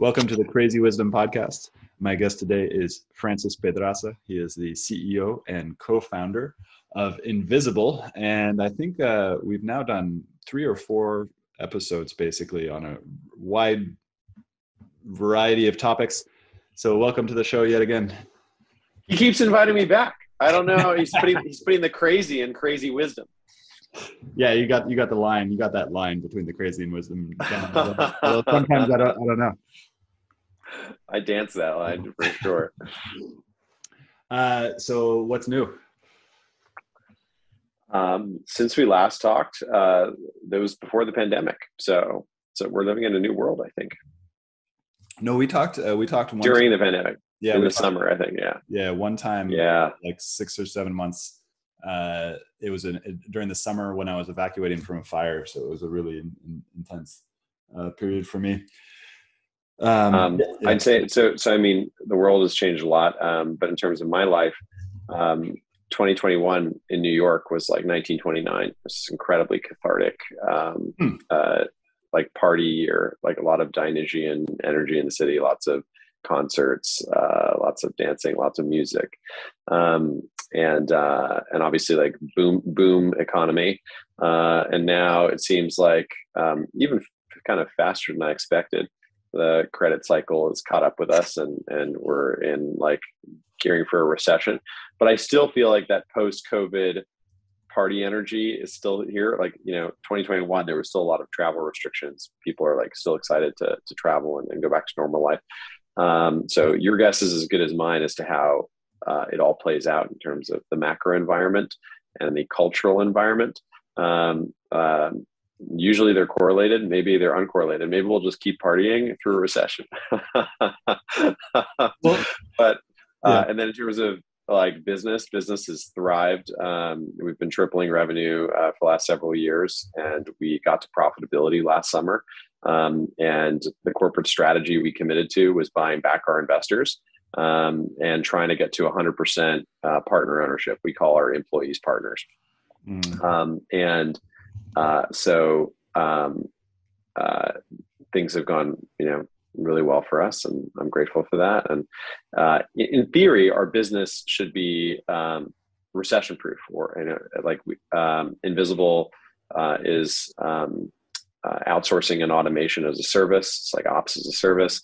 Welcome to the Crazy Wisdom Podcast. My guest today is Francis Pedraza. He is the CEO and co founder of Invisible. And I think uh, we've now done three or four episodes basically on a wide variety of topics. So, welcome to the show yet again. He keeps inviting me back. I don't know. He's putting he's putting the crazy and crazy wisdom. Yeah, you got you got the line. You got that line between the crazy and wisdom. sometimes I don't I don't know. I dance that line for sure. Uh, so what's new? Um, since we last talked, uh, that was before the pandemic. So, so we're living in a new world, I think. No, we talked. Uh, we talked during the pandemic. Yeah, in the talked, summer, I think. Yeah. Yeah, one time. Yeah, like six or seven months. Uh, it was an, during the summer when I was evacuating from a fire, so it was a really in, in, intense uh, period for me. Um, um. I'd say so. So I mean, the world has changed a lot, um, but in terms of my life, um, 2021 in New York was like 1929. It's incredibly cathartic, um, hmm. uh, like party or like a lot of Dionysian energy in the city. Lots of concerts, uh, lots of dancing, lots of music, um, and uh, and obviously like boom boom economy. Uh, and now it seems like um, even kind of faster than I expected the credit cycle has caught up with us and and we're in like gearing for a recession but i still feel like that post covid party energy is still here. Like, you know, 2021, there was still a lot of travel restrictions. People are like still excited to, to travel and, and go back to normal life. Um, so your guess is as good as mine as to how uh, it all plays out in terms of the macro environment and the cultural environment. Um, uh, usually they're correlated. Maybe they're uncorrelated. Maybe we'll just keep partying through a recession. well, but uh, yeah. and then in terms of like business, business has thrived. Um, we've been tripling revenue uh, for the last several years, and we got to profitability last summer. Um, and the corporate strategy we committed to was buying back our investors um, and trying to get to 100% uh, partner ownership. We call our employees partners. Mm. Um, and uh, so um, uh, things have gone, you know, really well for us, and I'm grateful for that. And uh, in theory, our business should be um, recession proof, or you know, like we, um, Invisible uh, is um, uh, outsourcing and automation as a service. It's like ops as a service,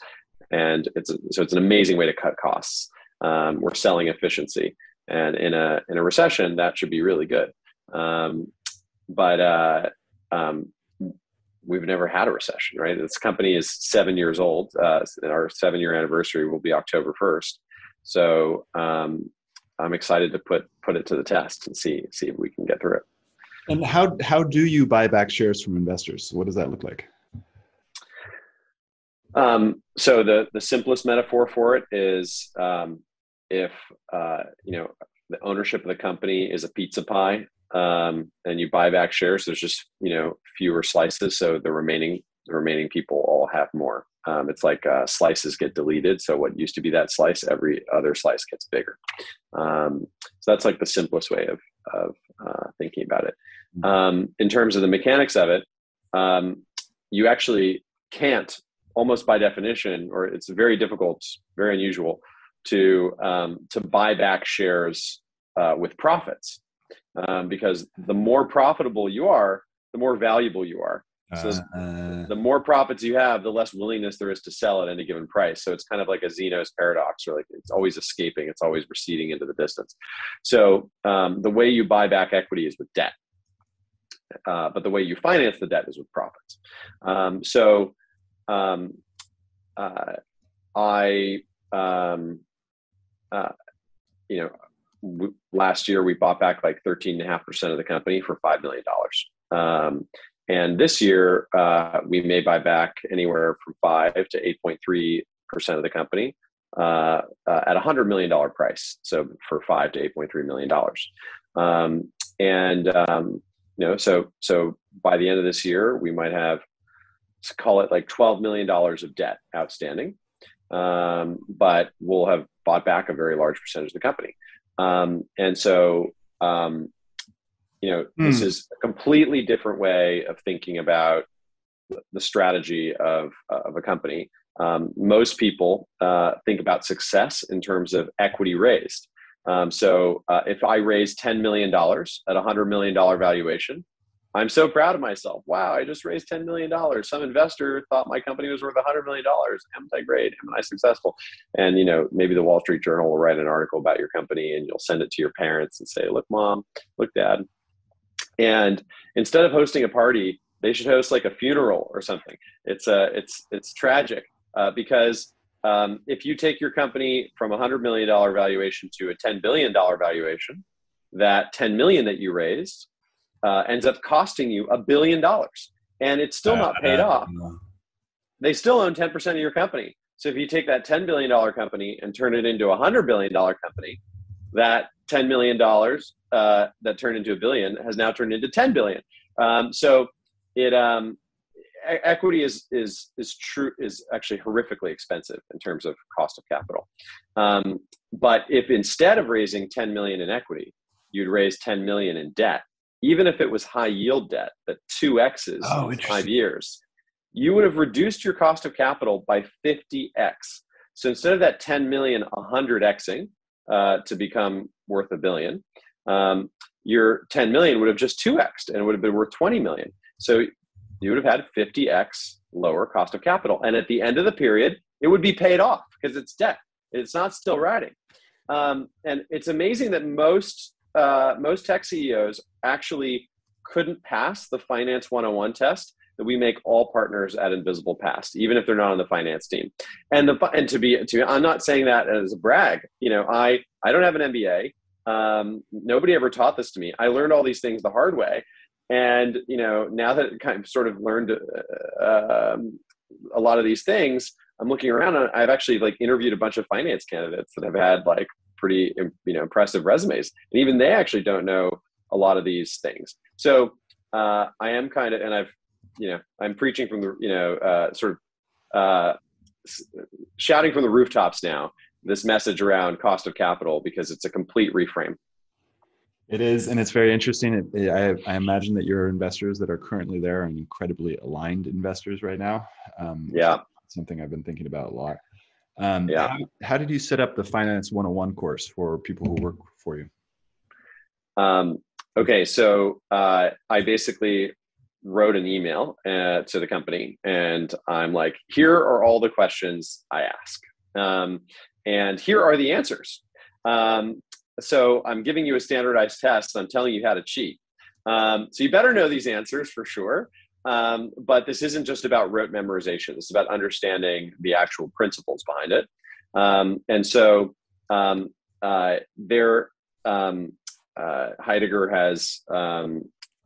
and it's so it's an amazing way to cut costs. Um, we're selling efficiency, and in a in a recession, that should be really good. Um, but uh, um, we've never had a recession, right? This company is seven years old. Uh, our seven year anniversary will be October 1st. So um, I'm excited to put put it to the test and see see if we can get through it. And how how do you buy back shares from investors? What does that look like? Um, so the the simplest metaphor for it is um, if uh, you know the ownership of the company is a pizza pie um, and you buy back shares, there's just you know fewer slices, so the remaining the remaining people all have more. Um, it's like uh, slices get deleted, so what used to be that slice, every other slice gets bigger. Um, so that's like the simplest way of of uh, thinking about it. Mm-hmm. Um, in terms of the mechanics of it, um, you actually can't, almost by definition, or it's very difficult, very unusual, to um, to buy back shares uh, with profits um, because the more profitable you are, the more valuable you are. So uh, the more profits you have, the less willingness there is to sell at any given price. So it's kind of like a Zeno's paradox, or like it's always escaping, it's always receding into the distance. So um, the way you buy back equity is with debt, uh, but the way you finance the debt is with profits. Um, so um, uh, I, um, uh, you know, last year we bought back like 13.5% of the company for $5 million. Um, and this year uh, we may buy back anywhere from 5 to 8.3% of the company uh, uh, at a $100 million price. So for 5 to 8.3 million dollars. Um, and um, you know, so so by the end of this year, we might have call it like $12 million of debt outstanding. Um, but we'll have bought back a very large percentage of the company. Um, and so, um, you know, mm. this is a completely different way of thinking about the strategy of, uh, of a company. Um, most people uh, think about success in terms of equity raised. Um, so uh, if I raise $10 million at a $100 million valuation, I'm so proud of myself. Wow, I just raised $10 million. Some investor thought my company was worth $100 million. Am I great? Am I successful? And, you know, maybe the Wall Street Journal will write an article about your company and you'll send it to your parents and say, look, mom, look, dad. And instead of hosting a party, they should host like a funeral or something. It's, uh, it's, it's tragic uh, because um, if you take your company from a $100 million valuation to a $10 billion valuation, that 10 million that you raised uh, ends up costing you a billion dollars and it's still not paid off. They still own 10% of your company. So if you take that $10 billion company and turn it into a $100 billion company, that $10 million uh, that turned into a billion has now turned into 10 billion. Um, so it, um, equity is, is, is true, is actually horrifically expensive in terms of cost of capital. Um, but if instead of raising 10 million in equity, you'd raise 10 million in debt, even if it was high yield debt that two X's oh, in five years, you would have reduced your cost of capital by 50x. So instead of that 10 million, 100 Xing uh, to become worth a billion, um, your 10 million would have just 2x and it would have been worth 20 million. So you would have had 50x lower cost of capital. And at the end of the period, it would be paid off because it's debt. It's not still riding. Um, and it's amazing that most uh, most tech CEOs actually couldn't pass the finance 101 test that we make all partners at Invisible pass, even if they're not on the finance team. And the and to be to I'm not saying that as a brag. You know, I I don't have an MBA. Um, nobody ever taught this to me. I learned all these things the hard way. And you know, now that I kind of sort of learned uh, um, a lot of these things, I'm looking around and I've actually like interviewed a bunch of finance candidates that have had like pretty you know impressive resumes, and even they actually don't know a lot of these things. So uh, I am kind of, and I've you know I'm preaching from the you know uh, sort of uh, shouting from the rooftops now this message around cost of capital because it's a complete reframe. It is, and it's very interesting. It, I, I, imagine that your investors that are currently there are incredibly aligned investors right now. Um, yeah, something I've been thinking about a lot. Um, yeah. How, how, did you set up the Finance 101 course for people who work for you? Um, okay, so uh, I basically wrote an email uh, to the company, and I'm like, here are all the questions I ask, um, and here are the answers. Um, so I'm giving you a standardized test. I'm telling you how to cheat. Um, so you better know these answers for sure. Um, but this isn't just about rote memorization. This is about understanding the actual principles behind it. Um, and so um, uh, there, um, uh, Heidegger has um,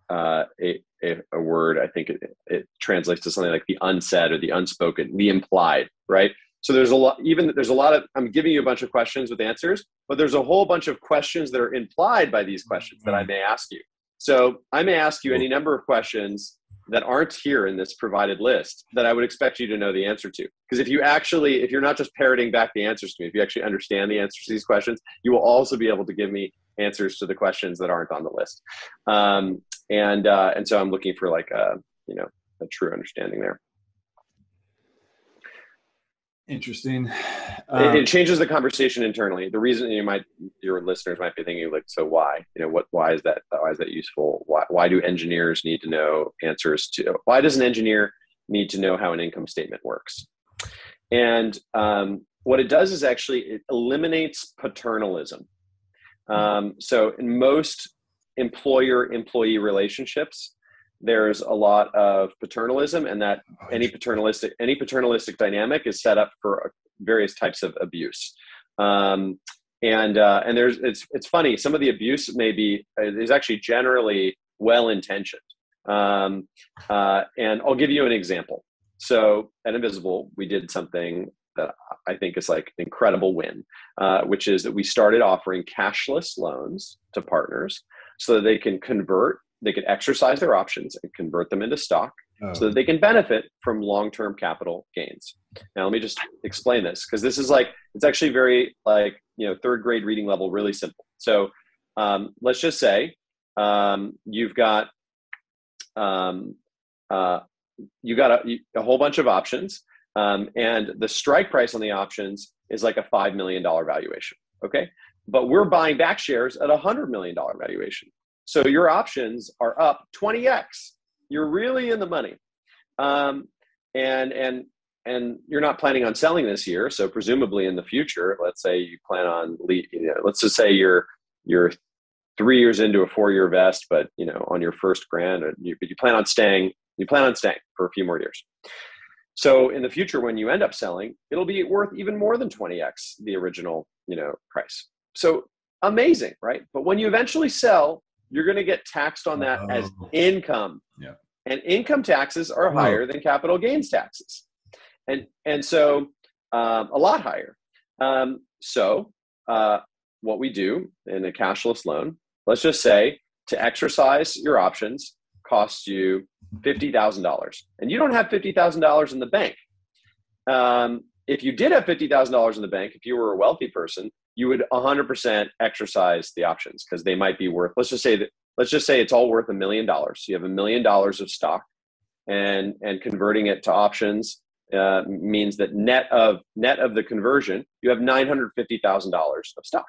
uh, a, a, a, word, I think it, it, translates to something like the unsaid or the unspoken, the implied, right? So there's a lot, even there's a lot of, I'm giving you a bunch of questions with answers, but there's a whole bunch of questions that are implied by these questions that I mm-hmm. may ask you. So I may ask you any number of questions that aren't here in this provided list that I would expect you to know the answer to. Because if you actually, if you're not just parroting back the answers to me, if you actually understand the answers to these questions, you will also be able to give me answers to the questions that aren't on the list. Um, and uh, and so I'm looking for like a you know a true understanding there. Interesting. Um, it, it, um, changes the conversation internally. The reason you might your listeners might be thinking like, so why? You know, what? Why is that? Why is that useful? Why? Why do engineers need to know answers to? Why does an engineer need to know how an income statement works? And um, what it does is actually it eliminates paternalism. Um, so in most employer-employee relationships, there's a lot of paternalism and that any paternalistic any paternalistic dynamic is set up for various types of abuse. Um, and uh, and there's it's it's funny some of the abuse may be is actually generally well intentioned um, uh, and i'll give you an example. So at invisible we did something that i think is like an incredible win uh, which is that we started offering cashless loans to partners so that they can convert they can exercise their options and convert them into stock oh. so that they can benefit from long-term capital gains. Now let me just explain this because this is like it's actually very like you know third grade reading level really simple. So um, let's just say um, you've got um, uh, you got a, a, whole bunch of options um, and the strike price on the options is like a $5 million valuation okay? But we're buying back shares at a $100 million valuation so your options are up 20x. You're really in the money. Um, and and and you're not planning on selling this year, so presumably in the future, let's say you plan on, you know, let's just say you're you're three years into a four-year vest, but you know on your first grant, you, you plan on staying, you plan on staying for a few more years. So in the future, when you end up selling, it'll be worth even more than 20x the original, you know, price. So amazing, right? But when you eventually sell, you're going to get taxed on that oh. as income. Yeah. And income taxes are higher than capital gains taxes. And, and so um, a lot higher. Um, so uh, what we do in a cashless loan, let's just say to exercise your options costs you $50,000 and you don't have $50,000 in the bank. Um, if you did have $50,000 in the bank, if you were a wealthy person, you would 100% exercise the options because they might be worth let's just say that let's just say it's all worth a million dollars. You have a million dollars of stock and and converting it to options uh, means that net of net of the conversion you have $950000 of stock.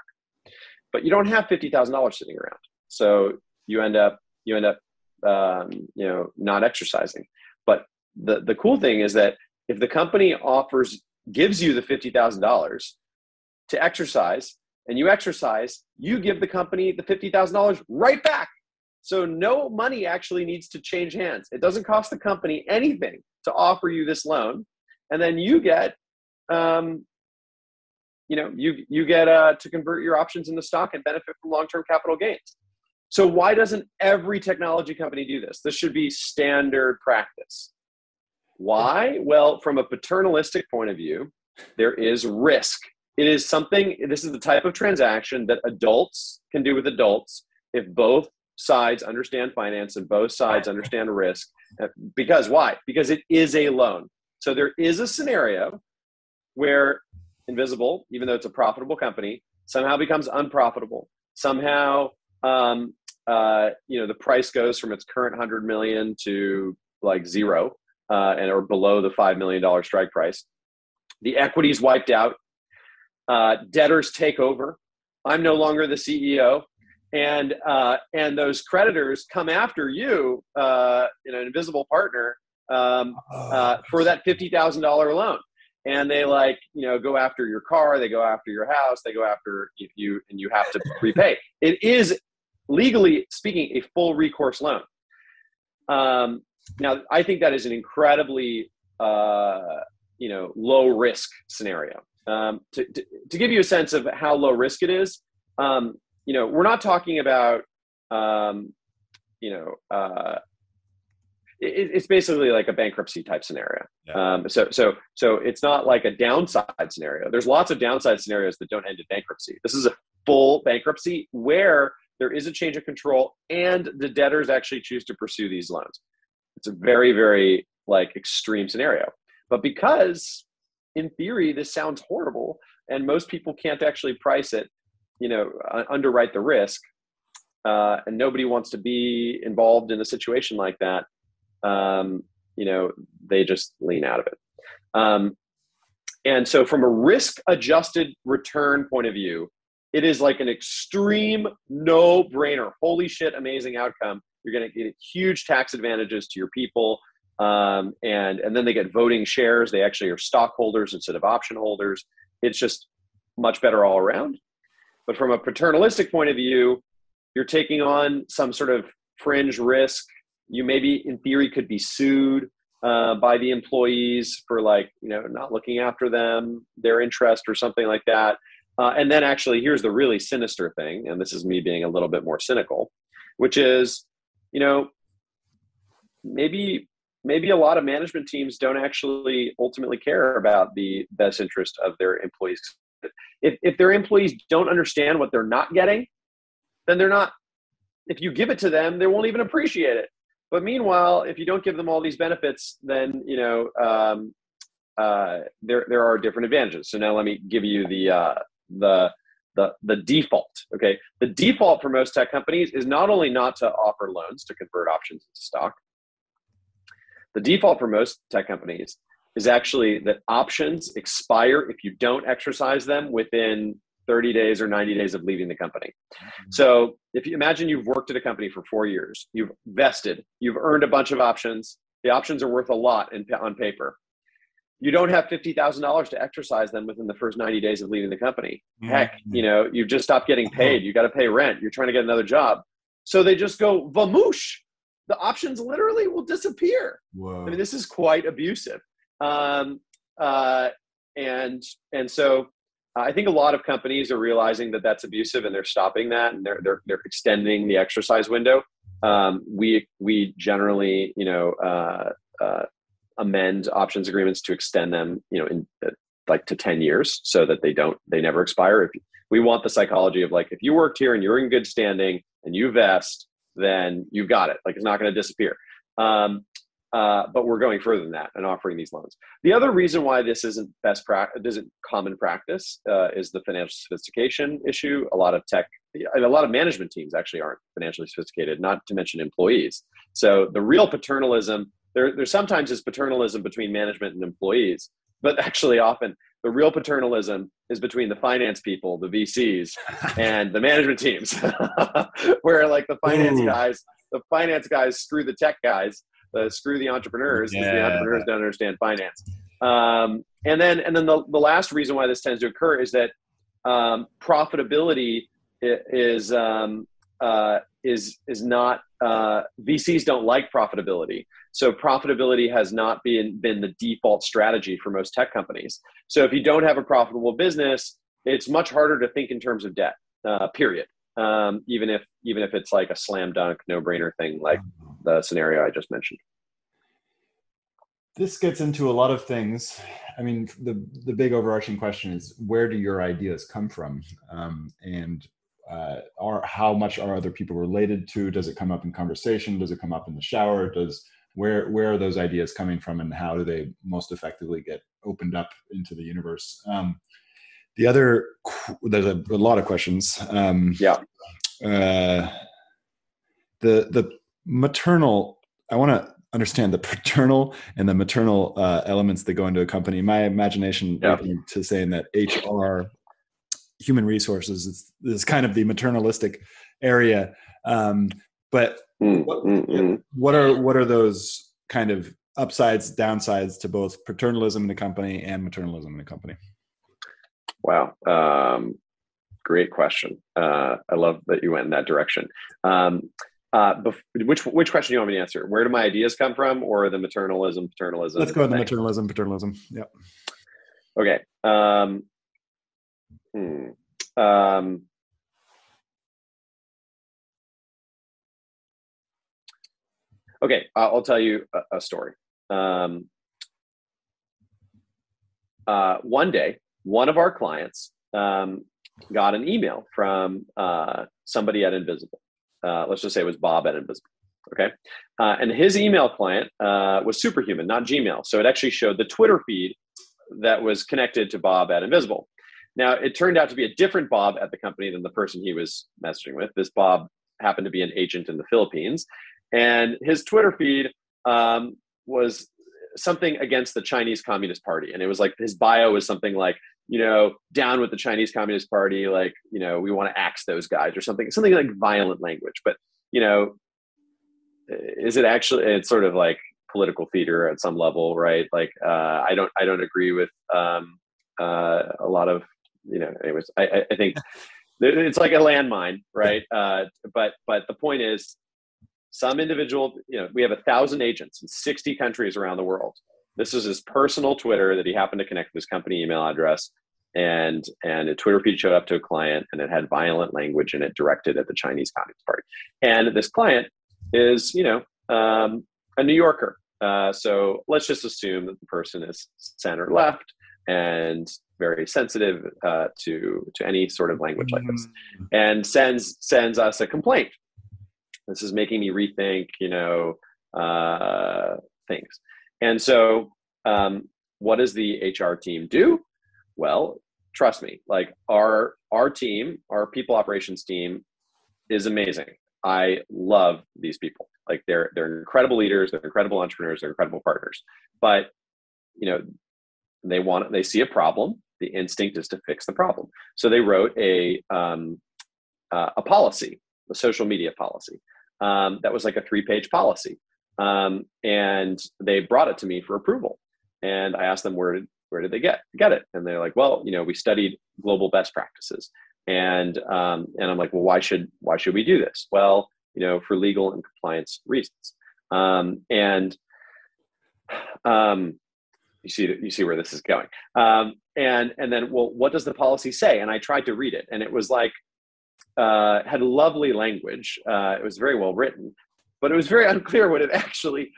But you don't have $50000 sitting around. So you end up you end up um, you know not exercising. But the the cool thing is that if the company offers gives you the $50000 to exercise, and you exercise, you give the company the $50,000 right back. So no money actually needs to change hands. It doesn't cost the company anything to offer you this loan. And then you get, um, you know, you, you get uh, to convert your options into stock and benefit from long-term capital gains. So why doesn't every technology company do this? This should be standard practice. Why? Well, from a paternalistic point of view, there is risk. It is something, this is the type of transaction that adults can do with adults if both sides understand finance and both sides understand risk. Because why? Because it is a loan. So there is a scenario where Invisible, even though it's a profitable company, somehow becomes unprofitable. Somehow, um, uh, you know, the price goes from its current 100 million to like zero uh, and or below the $5 million strike price. The equity is wiped out. Uh, debtors take over. I'm no longer the CEO. And, uh, and those creditors come after you, uh, know, an invisible partner, um, uh, oh. for that $50,000 loan. And they like, you know, go after your car, they go after your house, they go after you, and you have to repay. It is legally speaking a full recourse loan. Um, now, I think that is an incredibly uh, you know low risk scenario. Um, to, to, to, give you a sense of how low risk it is, um, you know, we're not talking about um, you know uh, it, it's basically like a bankruptcy type scenario. Yeah. Um, so so so it's not like a downside scenario. There's lots of downside scenarios that don't end in bankruptcy. This is a full bankruptcy where there is a change of control and the debtors actually choose to pursue these loans. It's a very, very like extreme scenario. But because in theory this sounds horrible and most people can't actually price it, you know, underwrite the risk, uh, and nobody wants to be involved in a situation like that, um, you know, they just lean out of it. Um, and so, from a risk adjusted return point of view, it is like an extreme no brainer. Holy shit, amazing outcome. You're going to get huge tax advantages to your people. Um, and, and then they get voting shares. They actually are stockholders instead of option holders. It's just much better all around. But from a paternalistic point of view, you're taking on some sort of fringe risk. You maybe, in theory, could be sued uh, by the employees for like you know not looking after them, their interest, or something like that. Uh, and then actually, here's the really sinister thing, and this is me being a little bit more cynical, which is, you know, maybe maybe a lot of management teams don't actually ultimately care about the best interest of their employees. If if their employees don't understand what they're not getting, then they're not. If you give it to them, they won't even appreciate it. But meanwhile, if you don't give them all these benefits, then you know um, uh, there there are different advantages. So now let me give you the uh, the the the default. Okay, the default for most tech companies is not only not to offer loans to convert options into stock. The default for most tech companies is actually that options expire if you don't exercise them within 30 days or 90 days of leaving the company. Mm-hmm. So if you imagine you've worked at a company for four years, you've vested, you've earned a bunch of options. The options are worth a lot in, on paper you don't have $50,000 to exercise them within the first 90 days of leaving the company. Mm-hmm. Heck, you know, you've just stopped getting paid. You got to pay rent. You're trying to get another job. So they just go vamoosh. The options literally will disappear. Whoa. I mean, this is quite abusive. Um, uh, and, and so uh, I think a lot of companies are realizing that that's abusive and they're stopping that and they're, they're, they're extending the exercise window. Um, we, we generally, you know, uh, uh amend options agreements to extend them, you know, in uh, like to 10 years so that they don't, they never expire. If we want the psychology of like, if you worked here and you're in good standing and you vest, then you've got it. Like it's not going to disappear. Um, uh, but we're going further than that and offering these loans. The other reason why this isn't best practice, isn't common practice, uh, is the financial sophistication issue. A lot of tech, a lot of management teams actually aren't financially sophisticated, not to mention employees. So the real paternalism there, there sometimes is paternalism between management and employees, but actually often the real paternalism is between the finance people, the VCs, and the management teams, where like the finance Ooh. guys, the finance guys screw the tech guys, uh, screw the entrepreneurs because yeah. the entrepreneurs don't understand finance. Um, and then, and then the, the last reason why this tends to occur is that um, profitability is um, uh, is is not uh, VCs don't like profitability. So profitability has not been been the default strategy for most tech companies. So if you don't have a profitable business, it's much harder to think in terms of debt. Uh, period. Um, even if even if it's like a slam dunk, no brainer thing, like the scenario I just mentioned. This gets into a lot of things. I mean, the the big overarching question is where do your ideas come from, um, and uh, are how much are other people related to? Does it come up in conversation? Does it come up in the shower? Does where where are those ideas coming from, and how do they most effectively get opened up into the universe? Um, the other there's a, a lot of questions. Um, yeah. Uh, the the maternal. I want to understand the paternal and the maternal uh, elements that go into a company. My imagination yeah. to saying that HR, human resources, is, is kind of the maternalistic area. Um, but mm, what, mm, mm. what are what are those kind of upsides, downsides to both paternalism in a company and maternalism in a company? Wow. Um, great question. Uh, I love that you went in that direction. Um, uh, bef- which which question do you want me to answer? Where do my ideas come from, or the maternalism, paternalism? Let's go with the maternalism, paternalism. Yep. Okay. Um, hmm. um, okay, I'll tell you a, a story. Um, uh, one day, one of our clients um, got an email from uh, somebody at Invisible. Uh, let's just say it was Bob at Invisible. Okay. Uh, and his email client uh, was Superhuman, not Gmail. So it actually showed the Twitter feed that was connected to Bob at Invisible. Now, it turned out to be a different Bob at the company than the person he was messaging with. This Bob happened to be an agent in the Philippines. And his Twitter feed um, was something against the Chinese Communist Party. And it was like his bio was something like, you know, down with the Chinese Communist Party, like, you know, we want to axe those guys or something, something like violent language. But, you know, is it actually, it's sort of like political theater at some level, right? Like, uh, I don't, I don't agree with um, uh, a lot of, you know, anyways, I, I think it's like a landmine, right? Uh, but, but the point is, some individual, you know, we have a thousand agents in 60 countries around the world. This is his personal Twitter that he happened to connect with his company email address. And and a Twitter feed showed up to a client and it had violent language in it directed at the Chinese Communist Party. And this client is, you know, um, a New Yorker. Uh, so let's just assume that the person is center left and very sensitive uh, to to any sort of language like this, mm. and sends sends us a complaint. This is making me rethink you know uh, things. And so um, what does the hr team do? Well trust me like our our team our people operations team is amazing. I love these people. Like they're they're incredible leaders they're incredible entrepreneurs they're incredible partners. But you know they want they see a problem the instinct is to fix the problem so they wrote a um, uh, a policy a social media policy um, that was like a three page policy. Um, and they brought it to me for approval. And I asked them where did, where did they get, get it? And they're like, well, you know, we studied global best practices. And, um, and I'm like, well, why should, why should we do this? Well, you know, for legal and compliance reasons. Um, and um, you see, you see where this is going. Um, and, and then, well, what does the policy say? And I tried to read it and it was like, uh, had lovely language. Uh, it was very well written, but it was very unclear what it actually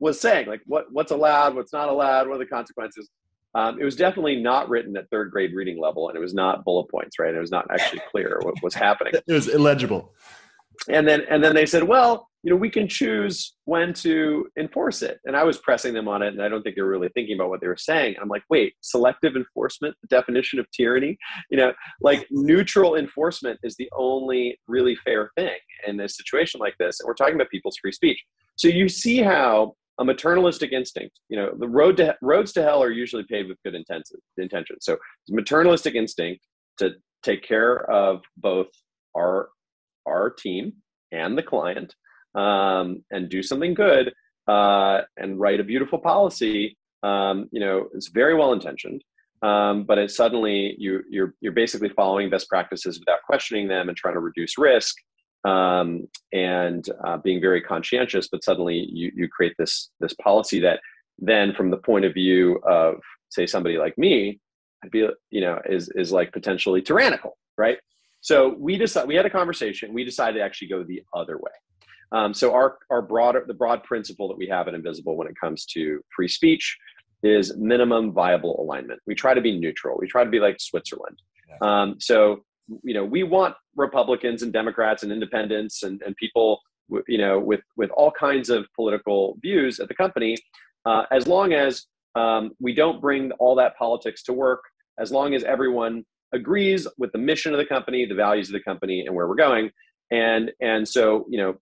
was saying. Like what what's allowed, what's not allowed, what are the consequences. Um, it was definitely not written at third grade reading level, and it was not bullet points, right? It was not actually clear what was happening. It was illegible. And then and then they said, well, you know, we can choose when to enforce it. And I was pressing them on it, and I don't think they were really thinking about what they were saying. I'm like, wait, selective enforcement, the definition of tyranny? You know, like neutral enforcement is the only really fair thing in a situation like this. And we're talking about people's free speech. So you see how a maternalistic instinct, you know, the road to roads to hell are usually paved with good intentions. So maternalistic instinct to take care of both our our team and the client um, and do something good uh, and write a beautiful policy, um, you know, it's very well intentioned. um, but it's suddenly you you're you're basically following best practices without questioning them and trying to reduce risk um, and uh, being very conscientious. But suddenly you you create this this policy that then, from the point of view of say somebody like me, I'd be you know is is like potentially tyrannical, right? So we decided we had a conversation. We decided to actually go the other way. Um, so our our broader the broad principle that we have at Invisible when it comes to free speech is minimum viable alignment. We try to be neutral. We try to be like Switzerland. Um, so you know we want Republicans and Democrats and independents and, and people you know with with all kinds of political views at the company uh, as long as um, we don't bring all that politics to work as long as everyone agrees with the mission of the company, the values of the company, and where we're going. And and so you know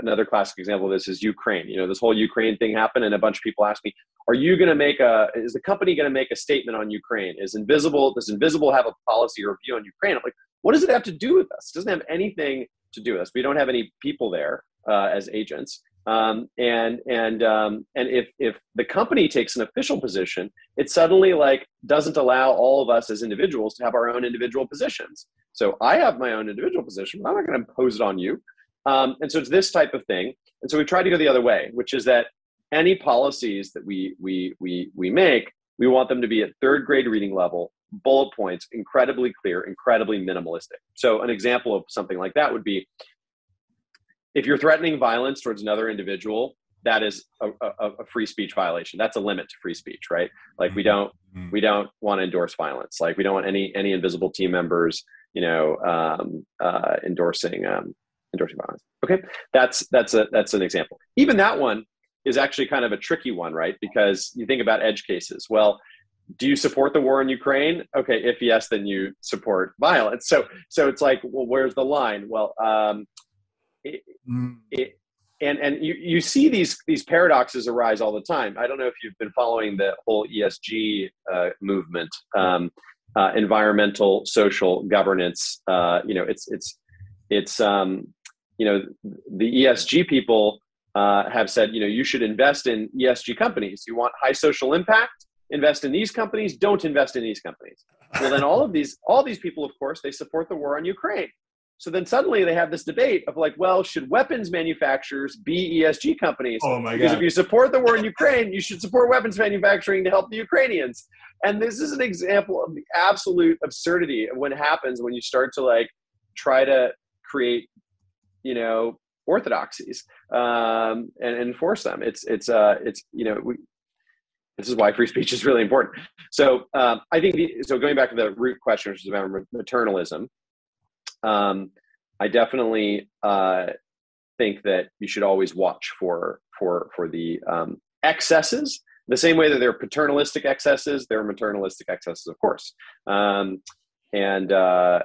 another classic example of this is Ukraine. You know this whole Ukraine thing happened, and a bunch of people asked me, "Are you going to make a? Is the company going to make a statement on Ukraine? Is Invisible does Invisible have a policy or view on Ukraine?" I'm like, what does it have to do with us? It doesn't have anything to do with us. We don't have any people there uh, as agents. Um, and and um, and if if the company takes an official position, it suddenly like doesn't allow all of us as individuals to have our own individual positions. So I have my own individual position, but I'm not going to impose it on you. Um, and so it's this type of thing. And so we try to go the other way, which is that any policies that we we we we make, we want them to be at third grade reading level, bullet points, incredibly clear, incredibly minimalistic. So an example of something like that would be if you're threatening violence towards another individual, that is a, a, a, free speech violation. That's a limit to free speech, right? Like we don't mm-hmm. we don't want to endorse violence. Like we don't want any any invisible team members, you know, um, uh, endorsing um, endorsing violence. Okay, that's that's a that's an example. Even that one is actually kind of a tricky one, right? Because you think about edge cases. Well, do you support the war in Ukraine? Okay, if yes, then you support violence. So so it's like, well, where's the line? Well, um, it, mm. it, and and you, you see these these paradoxes arise all the time. I don't know if you've been following the whole ESG uh, movement, um, uh, environmental, social governance. Uh, you know, it's it's it's um, you know the ESG people uh, have said you know you should invest in ESG companies. You want high social impact, invest in these companies. Don't invest in these companies. Well, then all of these all these people, of course, they support the war on Ukraine. So then suddenly they have this debate of like, well, should weapons manufacturers be ESG companies? Oh my because God. if you support the war in Ukraine, you should support weapons manufacturing to help the Ukrainians. And this is an example of the absolute absurdity of what happens when you start to like try to create, you know, orthodoxies um, and, enforce them. It's it's uh it's you know we, this is why free speech is really important. So um, I think the, so. Going back to the root question, which is about maternalism um, I definitely uh, think that you should always watch for for for the um, excesses. The same way that there are paternalistic excesses, there are maternalistic excesses, of course. Um, and uh,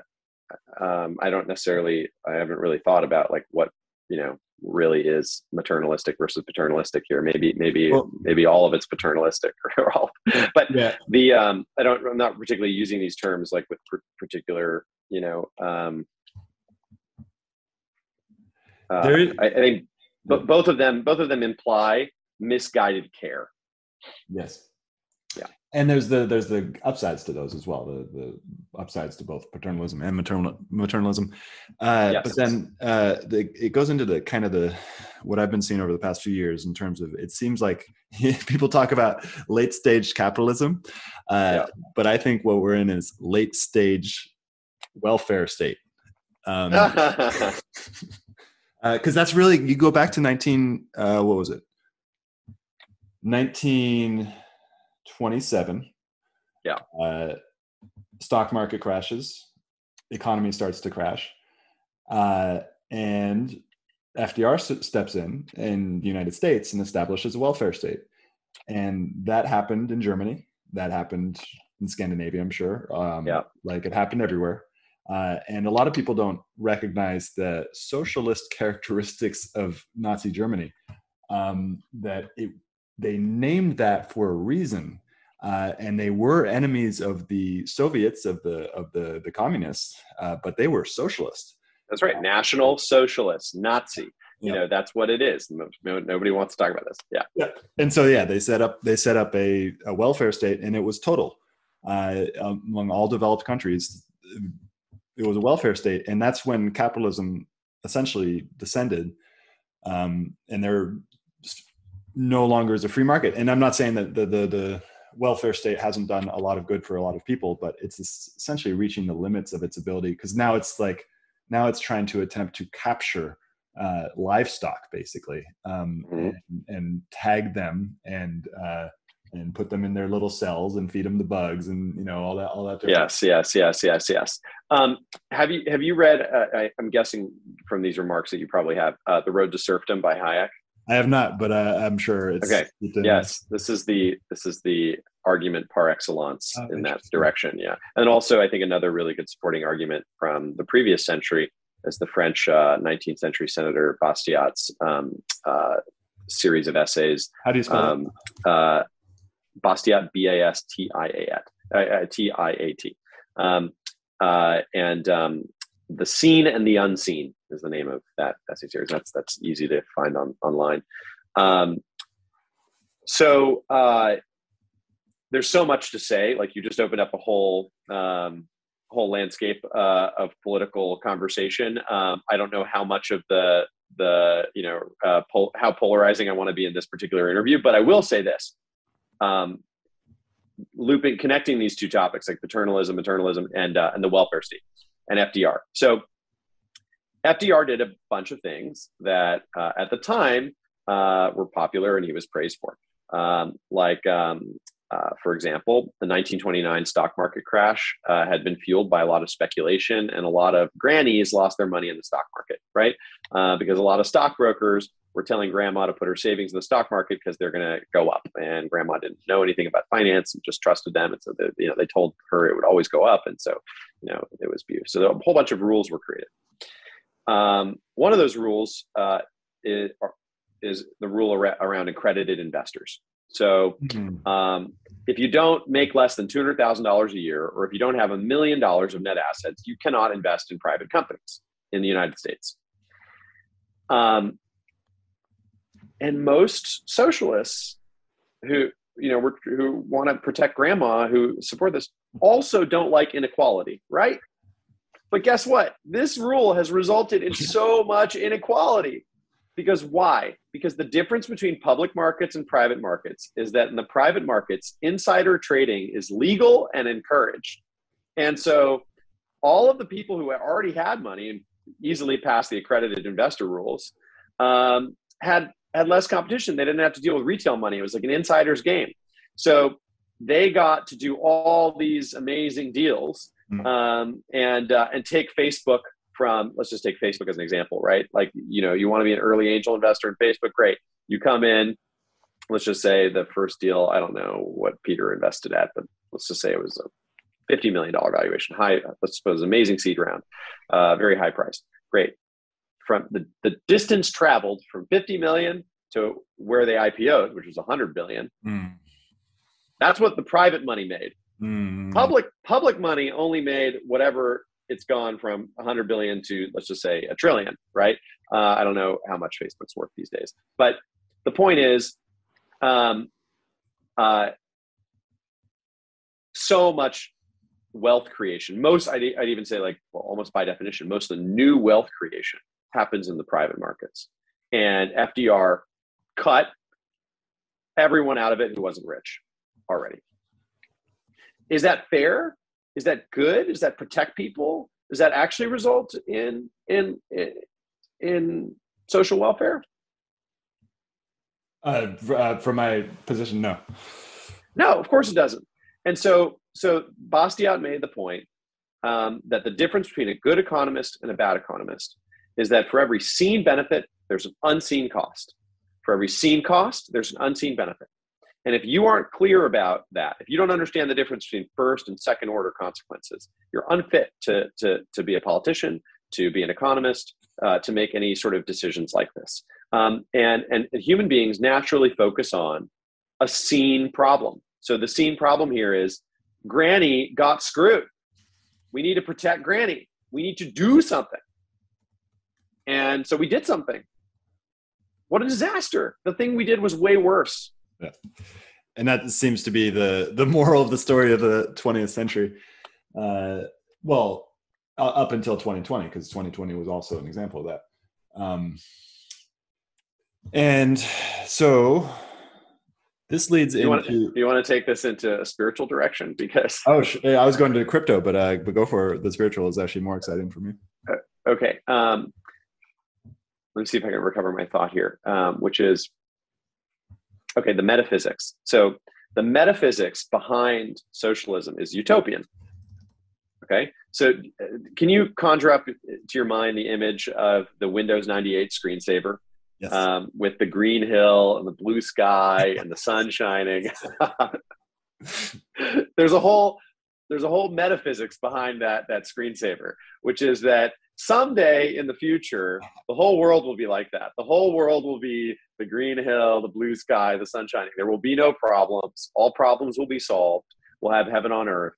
um, I don't necessarily, I haven't really thought about like what you know really is maternalistic versus paternalistic here. Maybe maybe well, maybe all of it's paternalistic or all. But yeah. the um, I don't. I'm not particularly using these terms like with particular you know um, uh, is, I, I, think but both of them both of them imply misguided care yes and there's the there's the upsides to those as well the the upsides to both paternalism and maternal maternalism uh, yes. but then uh, the, it goes into the kind of the what i've been seeing over the past few years in terms of it seems like people talk about late stage capitalism uh, yeah. but i think what we're in is late stage welfare state um, because uh, that's really you go back to 19 uh, what was it 1927 yeah. Uh, stock market crashes. Economy starts to crash. Uh, and fdr steps in in the united states and establishes a welfare state. And that happened in germany. That happened in scandinavia i'm sure. Um, yeah. like it happened everywhere. Uh, and a lot of people don't recognize the socialist characteristics of Nazi Germany. Um, that it, they named that for a reason, uh, and they were enemies of the Soviets, of the of the the communists, uh, but they were socialist. That's right, National Socialist, Nazi. You know, that's what it is. Nobody wants to talk about this. Yeah. Yeah. And so yeah, they set up they set up a, a welfare state, and it was total uh, among all developed countries. It was a welfare state, and that's when capitalism essentially descended, um, and there no longer is a free market. And I'm not saying that the, the the welfare state hasn't done a lot of good for a lot of people, but it's essentially reaching the limits of its ability because now it's like now it's trying to attempt to capture uh, livestock basically um, mm-hmm. and, and, tag them and uh, and put them in their little cells and feed them the bugs and you know all that all that yes yes yes yes yes um, have you have you read uh, I, am guessing from these remarks that you probably have uh, the road to serfdom by hayek i have not but uh, i'm sure it's okay. yes this is the this is the argument par excellence oh, in that direction yeah. And also i think another really good supporting argument from the previous century is the French uh, 19th century senator Bastiat's um, uh, series of essays. How do you spell um, uh, Bastiat, B A S T I A uh, T I A T. Um, uh, and um, the seen and the unseen is the name of that essay series. That's that's easy to find on online. Um, so uh, there's so much to say. Like you just opened up a whole um, whole landscape uh, of political conversation. Um, I don't know how much of the the you know uh, pol- how polarizing I want to be in this particular interview, but I will say this: um, looping, connecting these two topics like paternalism, maternalism, and uh, and the welfare state and FDR. So FDR did a bunch of things that uh, at the time uh, were popular, and he was praised for, um, like um, uh, for example, the 1929 stock market crash uh, had been fueled by a lot of speculation, and a lot of grannies lost their money in the stock market, right? Uh, because a lot of stockbrokers were telling grandma to put her savings in the stock market because they're going to go up, and grandma didn't know anything about finance and just trusted them, and so they, you know they told her it would always go up, and so you know it was beautiful. So a whole bunch of rules were created. Um, one of those rules uh, is, is the rule around accredited investors. So mm-hmm. um, if you don't make less than $200,000 a year, or if you don't have a million dollars of net assets, you cannot invest in private companies in the United States. Um, and most socialists who you know who want to protect grandma who support this also don't like inequality right but guess what this rule has resulted in so much inequality because why? Because the difference between public markets and private markets is that in the private markets, insider trading is legal and encouraged. And so all of the people who already had money and easily passed the accredited investor rules um, had had less competition. They didn't have to deal with retail money. It was like an insider's game. So they got to do all these amazing deals. Um, and uh, and take Facebook from let's just take facebook as an example right? Like you know you want to be an early angel investor in facebook great. You come in let's just say the first deal i don't know what peter invested at but let's just say it was a $50 million valuation high let's suppose amazing seed round uh, very high price great. From the, the distance traveled from 50 million to where they ipo'd which was 100 billion mm. that's what the private money made mm. public public money only made whatever it's gone from 100 billion to let's just say a trillion right? Uh, i don't know how much facebook's worth these days. But the point is um, uh, so much wealth creation. Most I'd, I'd even say like well, almost by definition most of the new wealth creation happens in the private markets. And fdr cut everyone out of it who wasn't rich already is that fair? Is that good? Does that protect people? Does that actually result in in in, social welfare? Uh, uh, from my position no. No of course it doesn't. And so so bastiat made the point um, that the difference between a good economist and a bad economist is that for every seen benefit there's an unseen cost. For every seen cost there's an unseen benefit and if you aren't clear about that, if you don't understand the difference between first and second order consequences, you're unfit to, to, to be a politician, to be an economist, uh, to make any sort of decisions like this. Um, and, and, human beings naturally focus on a seen problem. So the seen problem here is Granny got screwed. We need to protect Granny. We need to do something. And so we did something. What a disaster. The thing we did was way worse. Yeah. and that seems to be the the moral of the story of the 20th century. Uh, well, up until 2020, because 2020 was also an example of that. Um, and so this leads you into. Want, you want to take this into a spiritual direction because. Oh, I was going to crypto, but uh, but go for the spiritual is actually more exciting for me. Uh, okay. Um, let me see if I can recover my thought here, um, which is okay, the metaphysics. So the metaphysics behind socialism is utopian. Okay, so uh, can you conjure up to your mind the image of the Windows 98 screensaver yes. um, with the green hill and the blue sky and the sun shining? there's a whole there's a whole metaphysics behind that that screensaver, which is that someday in the future, the whole world will be like that. The whole world will be the green hill, the blue sky, the sun shining. There will be no problems. All problems will be solved. We'll have heaven on earth.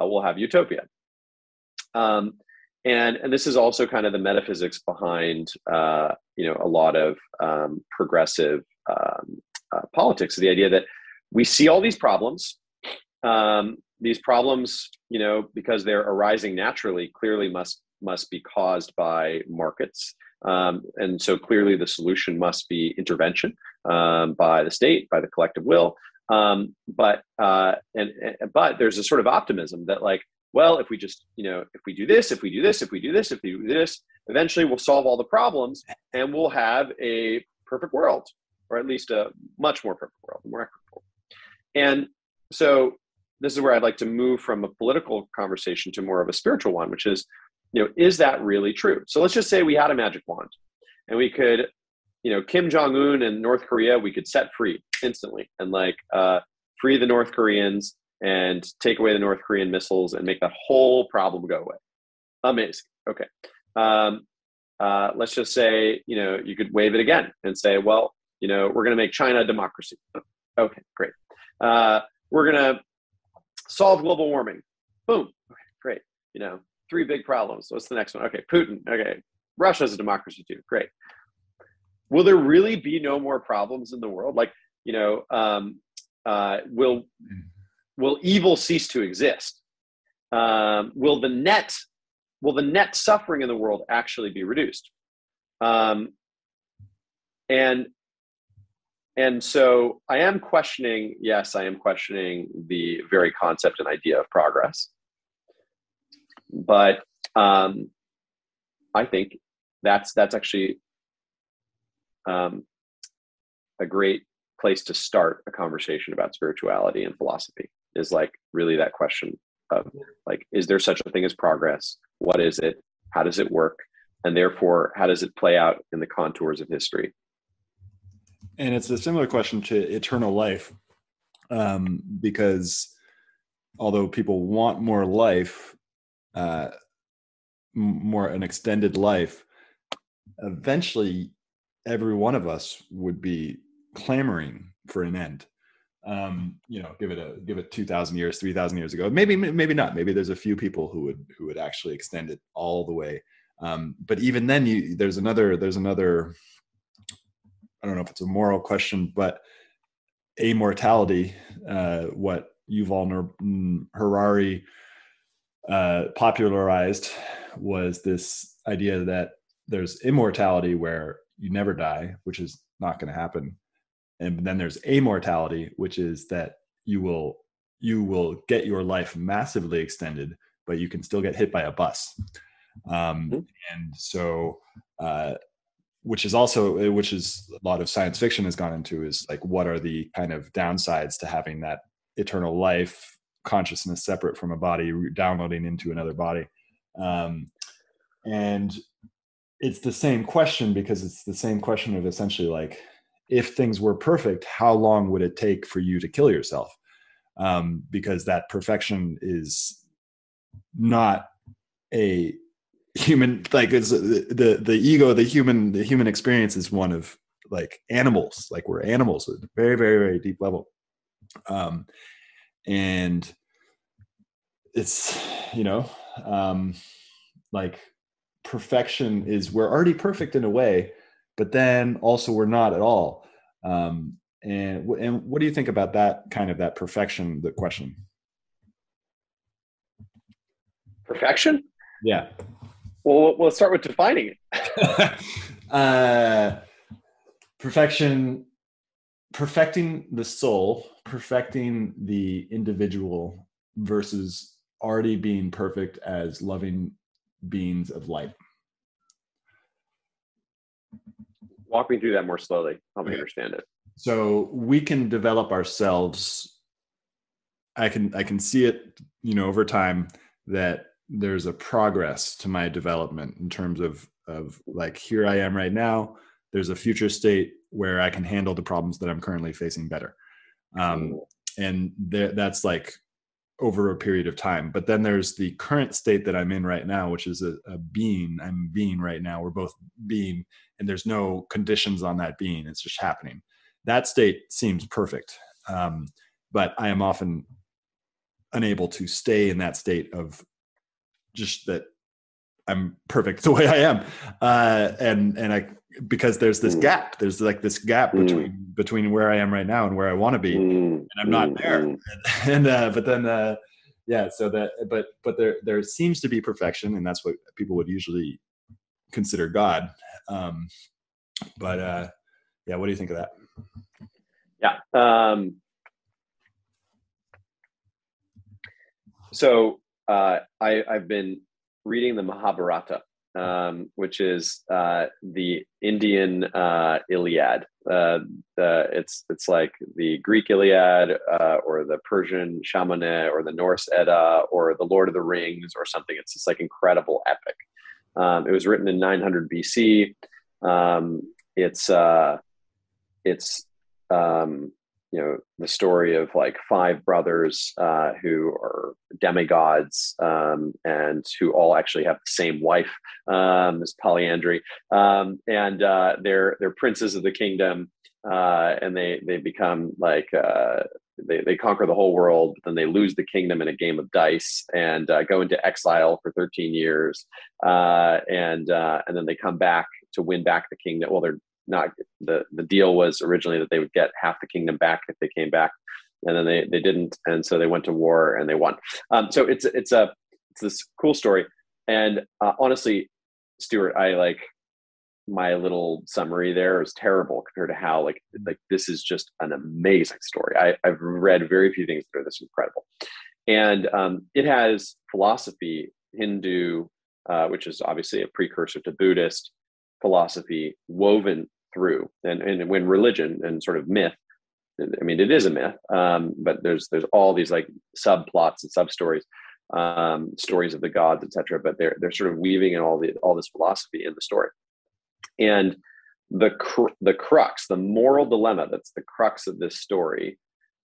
Uh, we'll have utopia. Um, and and this is also kind of the metaphysics behind uh, you know a lot of um, progressive um, uh, politics. The idea that we see all these problems. Um, these problems, you know, because they're arising naturally, clearly must must be caused by markets. Um, and so clearly the solution must be intervention um, by the state, by the collective will. Um, but uh, and, and, but there's a sort of optimism that like, well, if we just you know if we do this, if we do this, if we do this, if we do this, eventually we'll solve all the problems and we'll have a perfect world, or at least a much more perfect world, more equitable. And so this is where I'd like to move from a political conversation to more of a spiritual one, which is you know, is that really true? So let's just say we had a magic wand and we could, you know, Kim Jong Un and North Korea, we could set free instantly and like uh, free the North Koreans and take away the North Korean missiles and make that whole problem go away. Amazing. Okay. Um, uh, let's just say, you know, you could wave it again and say, well, you know, we're going to make China a democracy. Okay, great. Uh, we're going to solve global warming. Boom. Okay, great. You know, three big problems. What's the next one? Okay, Putin. Okay, Russia's a democracy too. Great. Will there really be no more problems in the world? Like, you know, um, uh, will will evil cease to exist? Um, will the net will the net suffering in the world actually be reduced? Um, and and so I am questioning. Yes, I am questioning the very concept and idea of progress. But um, I think that's that's actually um, a great place to start a conversation about spirituality and philosophy. Is like really that question of like, is there such a thing as progress? What is it? How does it work? And therefore, how does it play out in the contours of history? And it's a similar question to eternal life, um, because although people want more life, uh, more an extended life, eventually every one of us would be clamoring for an end. Um, you know, give it a give it two thousand years, three thousand years ago. Maybe maybe not. Maybe there's a few people who would who would actually extend it all the way. Um, but even then, you there's another there's another. I don't know if it's a moral question, but immortality, uh, what Yuval Harari uh, popularized was this idea that there's immortality where you never die, which is not going to happen, and then there's amortality, which is that you will you will get your life massively extended, but you can still get hit by a bus. Um, mm-hmm. and so, uh, which is also which is a lot of science fiction has gone into is like what are the kind of downsides to having that eternal life consciousness separate from a body downloading into another body? Um, and it's the same question because it's the same question of essentially like if things were perfect how long would it take for you to kill yourself? Um, because that perfection is not a human like it's the the ego the human the human experience is one of like animals. Like we're animals at a very very very deep level. Um and it's you know um like perfection is we're already perfect in a way but then also we're not at all. Um and and what do you think about that kind of that perfection the question? Perfection? Yeah well we'll start with defining it. Uh, perfection perfecting the soul perfecting the individual versus already being perfect as loving beings of light. Walk me through that more slowly. Help me understand it. So we can develop ourselves. I can i can see it you know over time that there's a progress to my development in terms of of like here i am right now. There's a future state where i can handle the problems that i'm currently facing better. Um, and th- that's like over a period of time. But then there's the current state that i'm in right now which is a, a being. I'm being right now. We're both being and there's no conditions on that being. It's just happening. That state seems perfect um, but i am often unable to stay in that state of just that i'm perfect the way i am. Uh, and and i because there's this mm. gap there's like this gap mm. between between where i am right now and where i want to be. Mm. and i'm not there. And, and uh, but then uh, yeah so that but but there there seems to be perfection and that's what people would usually consider god. Um but uh yeah what do you think of that? Yeah um so uh i i've been reading the mahabharata um, which is uh, the Indian uh, Iliad. Uh, it's it's like the Greek Iliad, uh, or the Persian Shahnameh, or the Norse Edda, or the Lord of the Rings, or something. It's this like incredible epic. Um, it was written in 900 BC. Um, it's uh, it's um, you know the story of like five brothers uh, who are demigods um, and who all actually have the same wife um, this polyandry. Um, and uh, they're they're princes of the kingdom uh, and they they become like uh, they, they conquer the whole world but then they lose the kingdom in a game of dice and uh, go into exile for 13 years uh, and and then they come back to win back the kingdom. Well they're not the the deal was originally that they would get half the kingdom back if they came back, and then they they didn't, and so they went to war and they won. Um, so it's it's a it's this cool story, and uh, honestly, Stewart, I like my little summary there is terrible compared to how like like this is just an amazing story. I, I've read very few things that are this incredible, and um, it has philosophy, Hindu, uh, which is obviously a precursor to Buddhist philosophy, woven through and, and when religion and sort of myth i mean it is a myth um, but there's there's all these like subplots and sub stories um, stories of the gods etc but they're they're sort of weaving in all the all this philosophy in the story and the cr- the crux the moral dilemma that's the crux of this story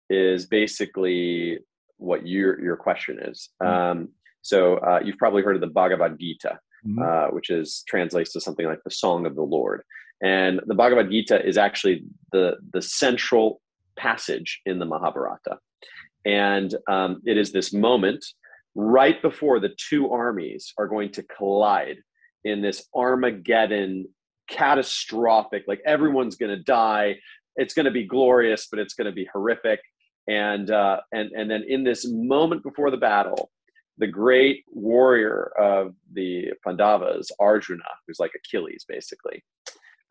is basically what your your question is mm-hmm. um, so uh, you've probably heard of the bhagavad gita mm-hmm. uh, which is translates to something like the song of the lord and the Bhagavad Gita is actually the, the central passage in the Mahabharata. And um, it is this moment right before the two armies are going to collide in this Armageddon catastrophic, like everyone's going to die. It's going to be glorious, but it's going to be horrific. And, uh, and, and then in this moment before the battle, the great warrior of the Pandavas, Arjuna, who's like Achilles basically,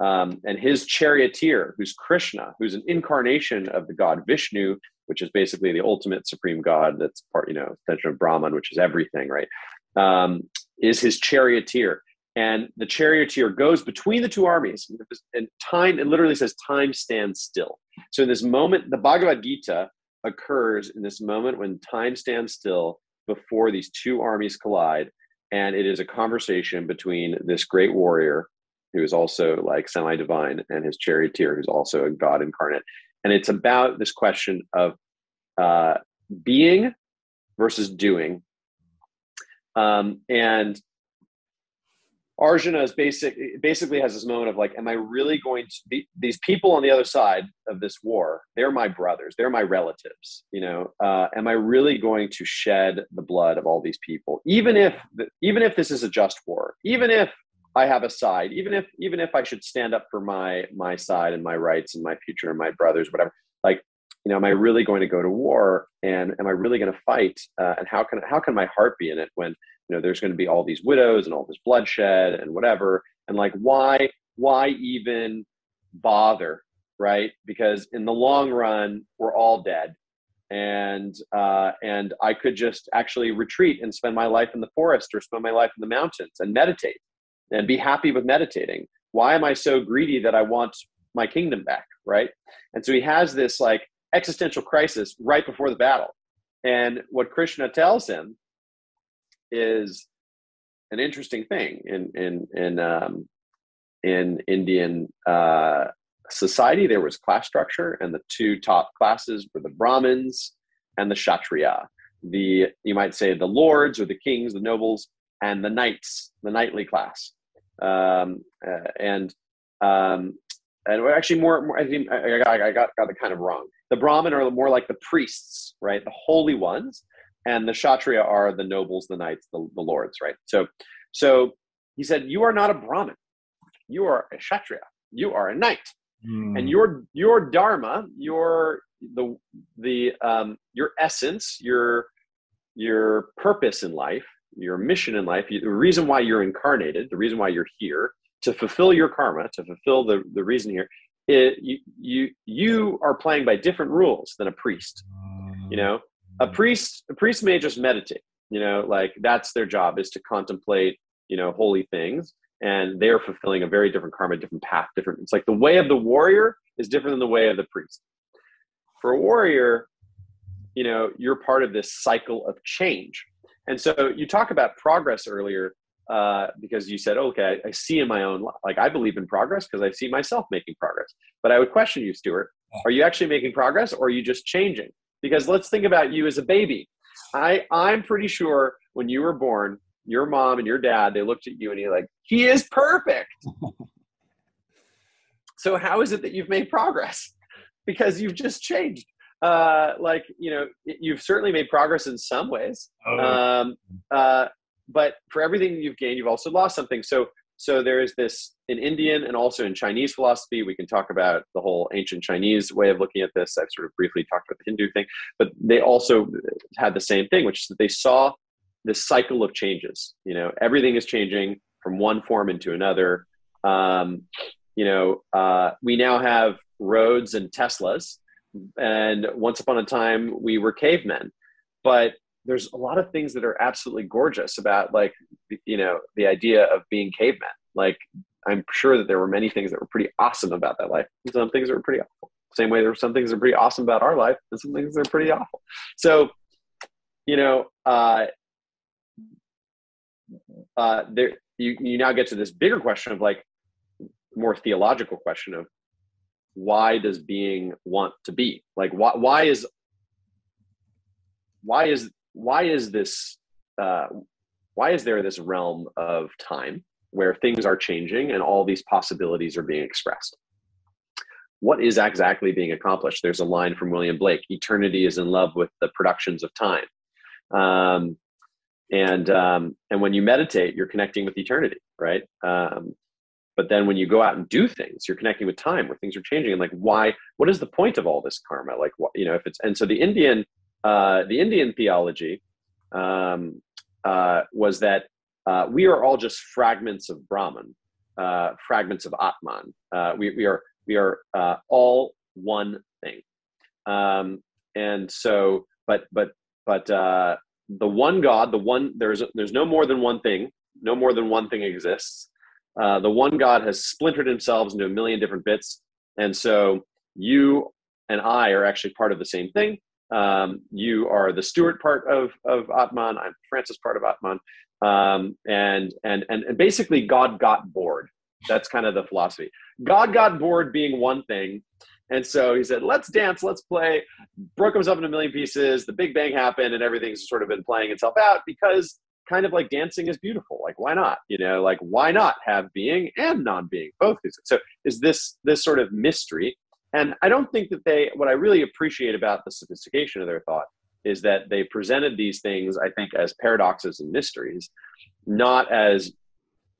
um, and his charioteer, who's Krishna, who's an incarnation of the god Vishnu, which is basically the ultimate supreme god. That's part, you know, extension of Brahman, which is everything, right? Um, is his charioteer, and the charioteer goes between the two armies, and time. It literally says time stands still. So in this moment, the Bhagavad Gita occurs in this moment when time stands still before these two armies collide, and it is a conversation between this great warrior who is also like semi divine, and his charioteer, who's also a god incarnate. And it's about this question of uh, being versus doing. Um, and Arjuna is basic, basically has this moment of like, am I really going to be these people on the other side of this war? They're my brothers, they're my relatives. You know, uh, am I really going to shed the blood of all these people, even if even if this is a just war, even if I have a side, even if even if I should stand up for my my side and my rights and my future and my brothers, whatever. Like, you know, am I really going to go to war? And am I really going to fight? Uh, and how can how can my heart be in it when you know there's going to be all these widows and all this bloodshed and whatever? And like, why why even bother, right? Because in the long run, we're all dead and uh, and I could just actually retreat and spend my life in the forest or spend my life in the mountains and meditate and be happy with meditating. Why am I so greedy that I want my kingdom back, right? And so he has this like existential crisis right before the battle, and what Krishna tells him is an interesting thing in in in um, in Indian uh, society, there was class structure, and the two top classes were the Brahmins and the Kshatriya. The you might say the lords or the kings, the nobles, and the knights, the knightly class. Um, uh, and um, and actually more, more I think I, I, I got got it kind of wrong. The Brahmin are more like the priests, right? The holy ones, and the Kshatriya are the nobles, the knights, the, the lords, right? So, so he said, "You are not a Brahmin. You are a Kshatriya. You are a knight." mm. and your your dharma your the the um, your essence your your purpose in life your mission in life the reason why you're incarnated the reason why you're here to fulfill your karma to fulfill the the reason here it, you you you are playing by different rules than a priest you know a mm. priest a priest may just meditate you know like that's their job is to contemplate you know holy things and they're fulfilling a very different karma, different path, different. It's like the way of the warrior is different than the way of the priest. For a warrior, you know, you're part of this cycle of change. And so you talk about progress earlier uh, because you said, okay, I, I see in my own, life, like I believe in progress because I see myself making progress. But I would question you, Stewart, are you actually making progress or are you just changing? Because let's think about you as a baby. I, I'm pretty sure when you were born, your mom and your dad, they looked at you and you're like, he is perfect. so how is it that you've made progress? Because you've just changed. Uh, like, you know, you've certainly made progress in some ways. Oh. Um, uh, but for everything you've gained, you've also lost something. So, so there is this in Indian and also in Chinese philosophy. We can talk about the whole ancient Chinese way of looking at this. I've sort of briefly talked about the Hindu thing, but they also had the same thing, which is that they saw this cycle of changes. You know, everything is changing from one form into another. Um, you know, uh, we now have roads and Teslas, and once upon a time we were cavemen. But there's a lot of things that are absolutely gorgeous about, like, you know, the idea of being cavemen. Like, I'm sure that there were many things that were pretty awesome about that life, some things that were pretty awful. Same way, there were some things that are pretty awesome about our life, and some things that are pretty awful. So, you know, uh, uh, there you, you now get to this bigger question of like more theological question of why does being want to be? Like why why is why is why is this uh, why is there this realm of time where things are changing and all these possibilities are being expressed? What is exactly being accomplished? There's a line from william blake eternity is in love with the productions of time. Um, and um, and when you meditate you're connecting with eternity right? Um, but then when you go out and do things you're connecting with time where things are changing and like why what is the point of all this karma? Like what you know if it's and so the indian uh, the indian theology um, uh, was that uh, we are all just fragments of brahman uh, fragments of atman. Uh, we, we are we are uh, all one thing. Um, and so but but but uh, the one God, the one there's there's no more than one thing, no more than one thing exists. Uh, the one God has splintered himself into a million different bits, and so you and I are actually part of the same thing. Um, you are the Stewart part of of Atman. I'm Francis part of Atman, um, and and and and basically God got bored. That's kind of the philosophy. God got bored being one thing, and so he said, let's dance, let's play. Broke himself into a million pieces. The Big Bang happened, and everything's sort of been playing itself out because kind of like dancing is beautiful. Like, why not? You know, like why not have being and non-being both? So is this this sort of mystery? And I don't think that they. What I really appreciate about the sophistication of their thought is that they presented these things, I think, as paradoxes and mysteries, not as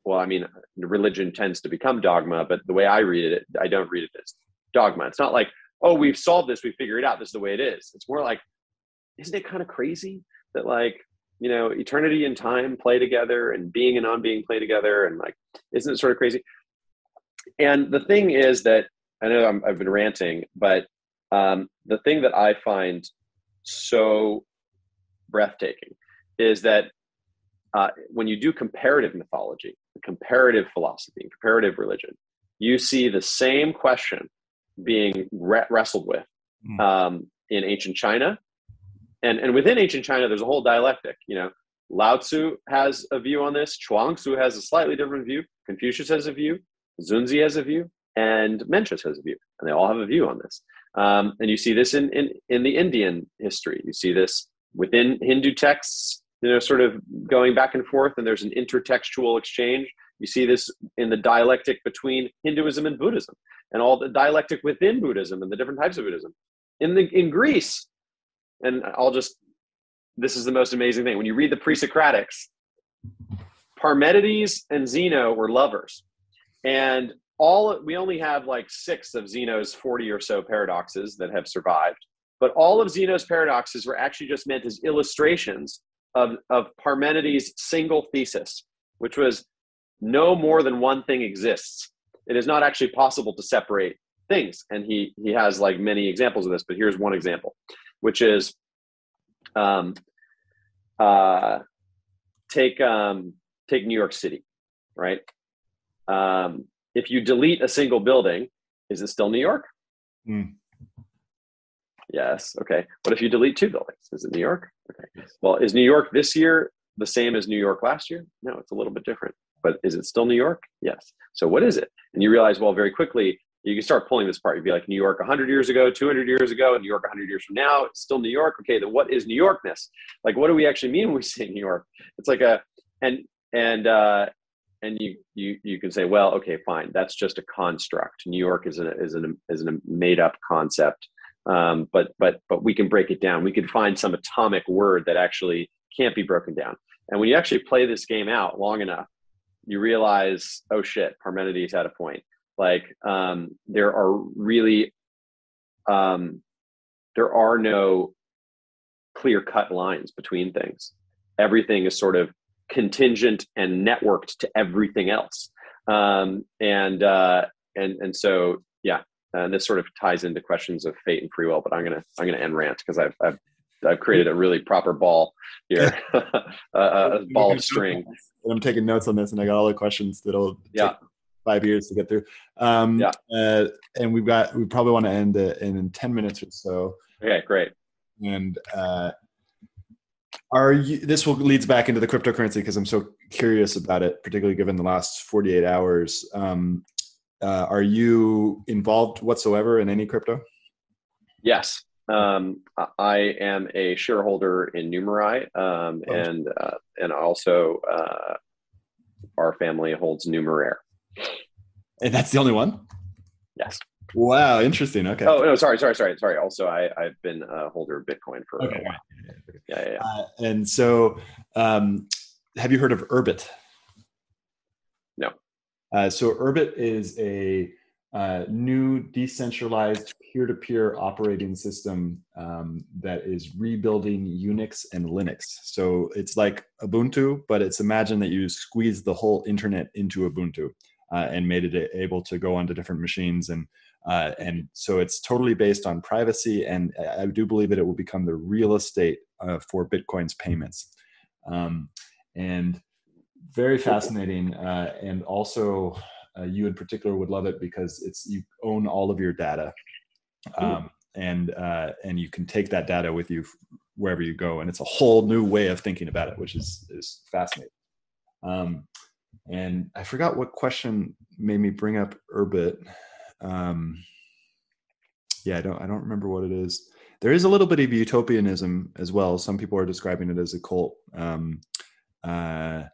well, I mean, religion tends to become dogma, but the way I read it, I don't read it as dogma. It's not like, oh, we've solved this, we figured it out, this is the way it is. It's more like, isn't it kind of crazy that like, you know, eternity and time play together and being and non-being play together and like, isn't it sort of crazy? And the thing is that I know i have been ranting, but um, the thing that I find so breathtaking is that uh, when you do comparative mythology, comparative philosophy, comparative religion, you see the same question being re- wrestled with hmm. um, in ancient China. And, and within ancient China, there's a whole dialectic. You know, Lao Tzu has a view on this, Chuang Tzu has a slightly different view, Confucius has a view, Xunzi has a view, and Mencius has a view, and they all have a view on this. Um, and you see this in, in, in the Indian history. You see this within Hindu texts, you know, sort of going back and forth, and there's an intertextual exchange. You see this in the dialectic between Hinduism and Buddhism, and all the dialectic within Buddhism and the different types of Buddhism. In the in Greece, and I'll just this is the most amazing thing when you read the pre-Socratics. Parmenides and Zeno were lovers, and all we only have like six of Zeno's 40 or so paradoxes that have survived. But all of Zeno's paradoxes were actually just meant as illustrations of, of Parmenides' single thesis, which was no more than one thing exists. It is not actually possible to separate things. And he, he has like many examples of this, but here's one example, which is um, uh, take, um, take New York City, right? Um, if you delete a single building, is it still New York? Mm. Yes. Okay. What if you delete two buildings? Is it New York? Okay. Well, is New York this year the same as New York last year? No, it's a little bit different. But is it still New York? Yes. So what is it? And you realize, well, very quickly, you can start pulling this apart. You'd be like New York 100 years ago, 200 years ago, New York 100 years from now. It's still New York. Okay, then what is New Yorkness? Like, what do we actually mean when we say New York? It's like a and and uh, and you you you can say, well, okay, fine, that's just a construct. New York is an is an is a made up concept, um, but but but we can break it down. We can find some atomic word that actually can't be broken down. And when you actually play this game out long enough, you realize, oh shit, Parmenides had a point. Like um, there are really um, there are no clear cut lines between things. Everything is sort of contingent and networked to everything else. Um, and uh, and and so yeah, and this sort of ties into questions of fate and free will. But I'm gonna I'm gonna end rant because I've, I've I've created a really proper ball here, a ball of string. And I'm taking notes on this, and I got all the questions that'll yeah. Five years to get through. Um, yeah, uh, and we've got we probably want to end it in ten minutes or so. Okay, great. And uh, are you, this will leads back into the cryptocurrency because I'm so curious about it, particularly given the last 48 hours. Um, uh, are you involved whatsoever in any crypto? Yes, um, I am a shareholder in Numerai, um, oh. and uh, and also uh, our family holds Numeraire. And that's the only one. Yes. Wow, interesting. Okay. Oh no, sorry, sorry, sorry, sorry. Also, I I've been a holder of Bitcoin for okay. a while. Yeah, yeah. yeah. Uh, and so, um, have you heard of Urbit? No. Uh, so Urbit is a uh, new decentralized peer-to-peer operating system um, that is rebuilding Unix and Linux. So it's like Ubuntu, but it's imagine that you squeeze the whole internet into Ubuntu uh, and made it able to go onto different machines. And uh, and so it's totally based on privacy, and I do believe that it will become the real estate uh, for Bitcoin's payments. Um, and very fascinating, uh, and also uh, you in particular would love it because it's you own all of your data, um, and uh, and you can take that data with you wherever you go, and it's a whole new way of thinking about it, which is is fascinating. Um, and I forgot what question made me bring up Urbit um, yeah, I don't I don't remember what it is. There is a little bit of utopianism as well. Some people are describing it as a cult. Um, uh,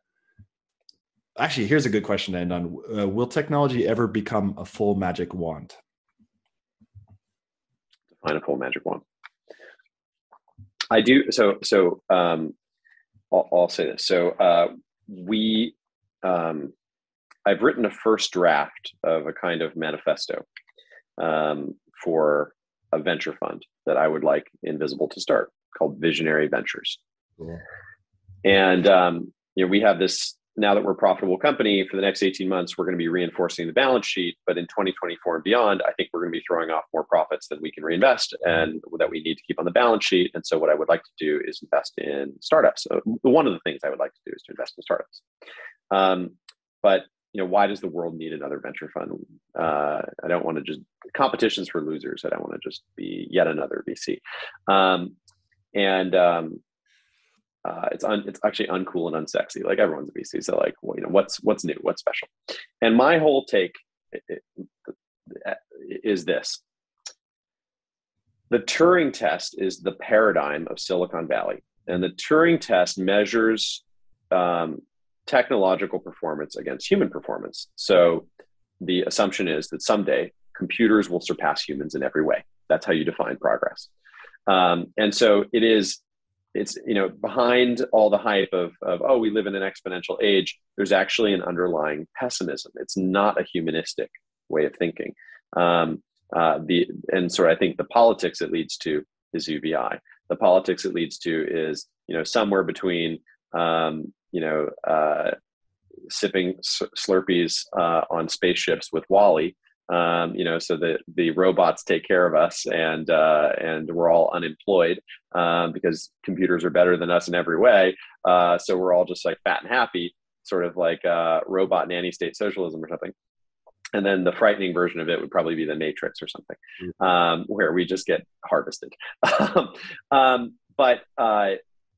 actually, here's a good question to end on: uh, Will technology ever become a full magic wand? Find a full magic wand. I do. So so um, I'll, I'll say this. So uh, we um, I've written a first draft of a kind of manifesto um, for a venture fund that I would like Invisible to start called Visionary Ventures. Cool. And um, you know, we have this now that we're a profitable company for the next 18 months, we're going to be reinforcing the balance sheet. But in 2024 and beyond, I think we're going to be throwing off more profits than we can reinvest and that we need to keep on the balance sheet. And so, what I would like to do is invest in startups. So, one of the things I would like to do is to invest in startups. Um, but you know, why does the world need another venture fund? Uh, I don't want to just competitions for losers. I don't want to just be yet another VC. Um, and um, uh, it's un, it's actually uncool and unsexy. Like everyone's a VC, so like, well, you know, what's what's new, what's special? And my whole take is this: the Turing test is the paradigm of Silicon Valley, and the Turing test measures um, technological performance against human performance. So the assumption is that someday computers will surpass humans in every way. That's how you define progress. Um, and so it is it's you know behind all the hype of, of oh we live in an exponential age there's actually an underlying pessimism. It's not a humanistic way of thinking. Um, uh, the and so i think the politics it leads to is ubi the politics it leads to is you know somewhere between um, you know uh, sipping slurpees uh, on spaceships with WALL-E um, you know, so that the robots take care of us and uh, and we're all unemployed um, because computers are better than us in every way. Uh, so we're all just like fat and happy, sort of like uh, robot nanny state socialism or something. And then the frightening version of it would probably be the Matrix or something, mm. um, where we just get harvested. um, but uh,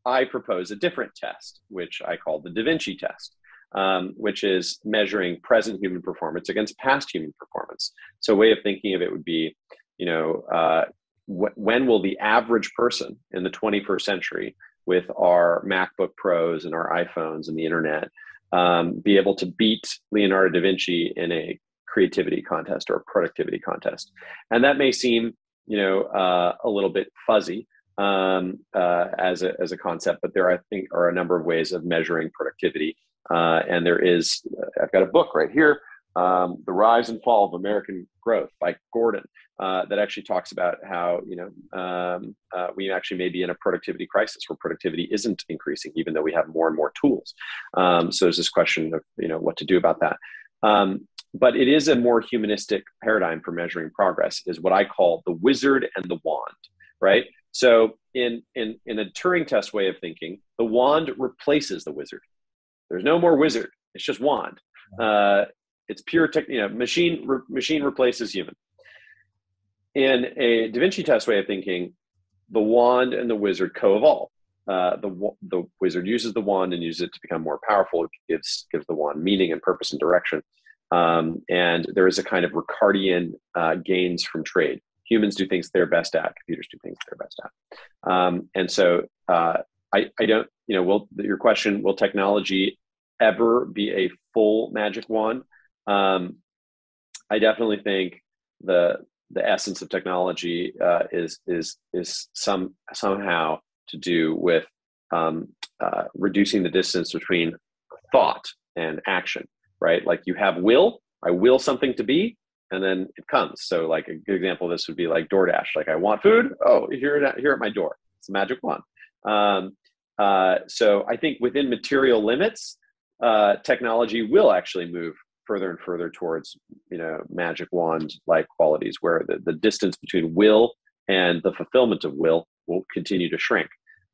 I propose a different test, which I call the Da Vinci test um, which is measuring present human performance against past human performance. So, a way of thinking of it would be, you know, uh, wh- when will the average person in the 21st century, with our MacBook Pros and our iPhones and the internet, um, be able to beat Leonardo da Vinci in a creativity contest or a productivity contest? And that may seem, you know, uh, a little bit fuzzy. Um, uh, as a as a concept, but there I think are a number of ways of measuring productivity uh, and there is, I've got a book right here, um, The Rise and Fall of American Growth by Gordon, uh, that actually talks about how, you know, um, uh, we actually may be in a productivity crisis where productivity isn't increasing, even though we have more and more tools. Um, so there's this question of, you know, what to do about that. Um, but it is a more humanistic paradigm for measuring progress is what I call the wizard and the wand, right? So in, in, in a Turing test way of thinking, the wand replaces the wizard. There's no more wizard. It's just wand. Uh, it's pure tech. You know, machine re- machine replaces human. In a Da Vinci test way of thinking, the wand and the wizard co-evolve. Uh, the the wizard uses the wand and uses it to become more powerful. It gives gives the wand meaning and purpose and direction. Um, and there is a kind of Ricardian uh, gains from trade. Humans do things they're best at. Computers do things they're best at. Um, and so uh, I, I don't, you know, will your question, will technology ever be a full magic wand? Um, I definitely think the the essence of technology uh, is is is some somehow to do with um, uh, reducing the distance between thought and action. Right, like you have will. I will something to be, and then it comes. So, like a good example of this would be like DoorDash. Like I want food. Oh, here at here at my door. It's a magic wand. Um, uh, so I think within material limits, uh, technology will actually move further and further towards you know magic wand like qualities where the, the distance between will and the fulfillment of will will continue to shrink.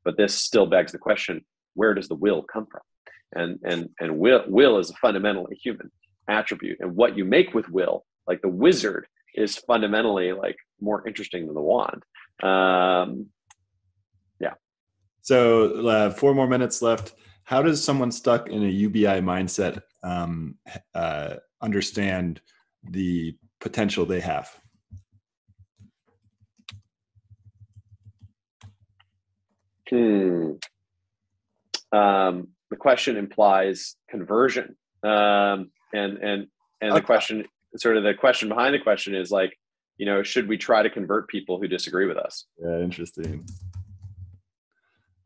But this still begs the question where does the will come from? And and and will will is a fundamentally human attribute. And what you make with will like the wizard is fundamentally like more interesting than the wand. Um so uh, four more minutes left how does someone stuck in a UBI mindset um, uh, understand the potential they have? Hmm. Um, the question implies conversion, um, and and and the question, sort of the question behind the question is like, you know, should we try to convert people who disagree with us? Yeah, interesting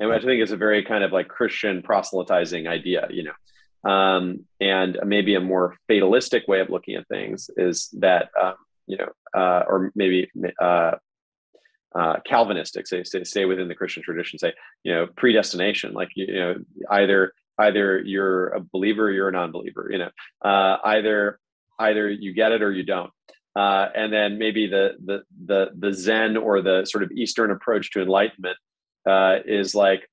and I think it's a very kind of like Christian proselytizing idea, you know. Um, and maybe a more fatalistic way of looking at things is that, um, you know, uh, or maybe uh, uh, Calvinistic, say, say, stay within the Christian tradition, say, you know, predestination, like, you, you know, either either you're a believer or you're a non-believer, you know, uh, either either you get it or you don't. Uh, and then maybe the the the the Zen or the sort of Eastern approach to enlightenment uh, is like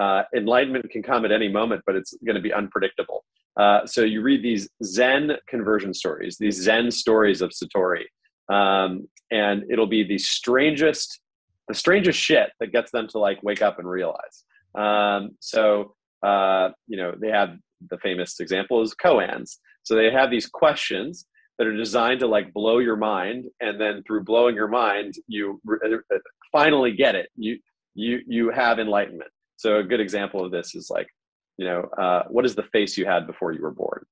uh, enlightenment can come at any moment, but it's going to be unpredictable. Uh, so you read these Zen conversion stories, these Zen stories of Satori, um, and it'll be the strangest, the strangest shit that gets them to like wake up and realize. Um, so uh, you know they have the famous example is koans. So they have these questions that are designed to like blow your mind, and then through blowing your mind, you re- uh, finally get it. You you you have enlightenment. So a good example of this is like, you know, uh, what is the face you had before you were born?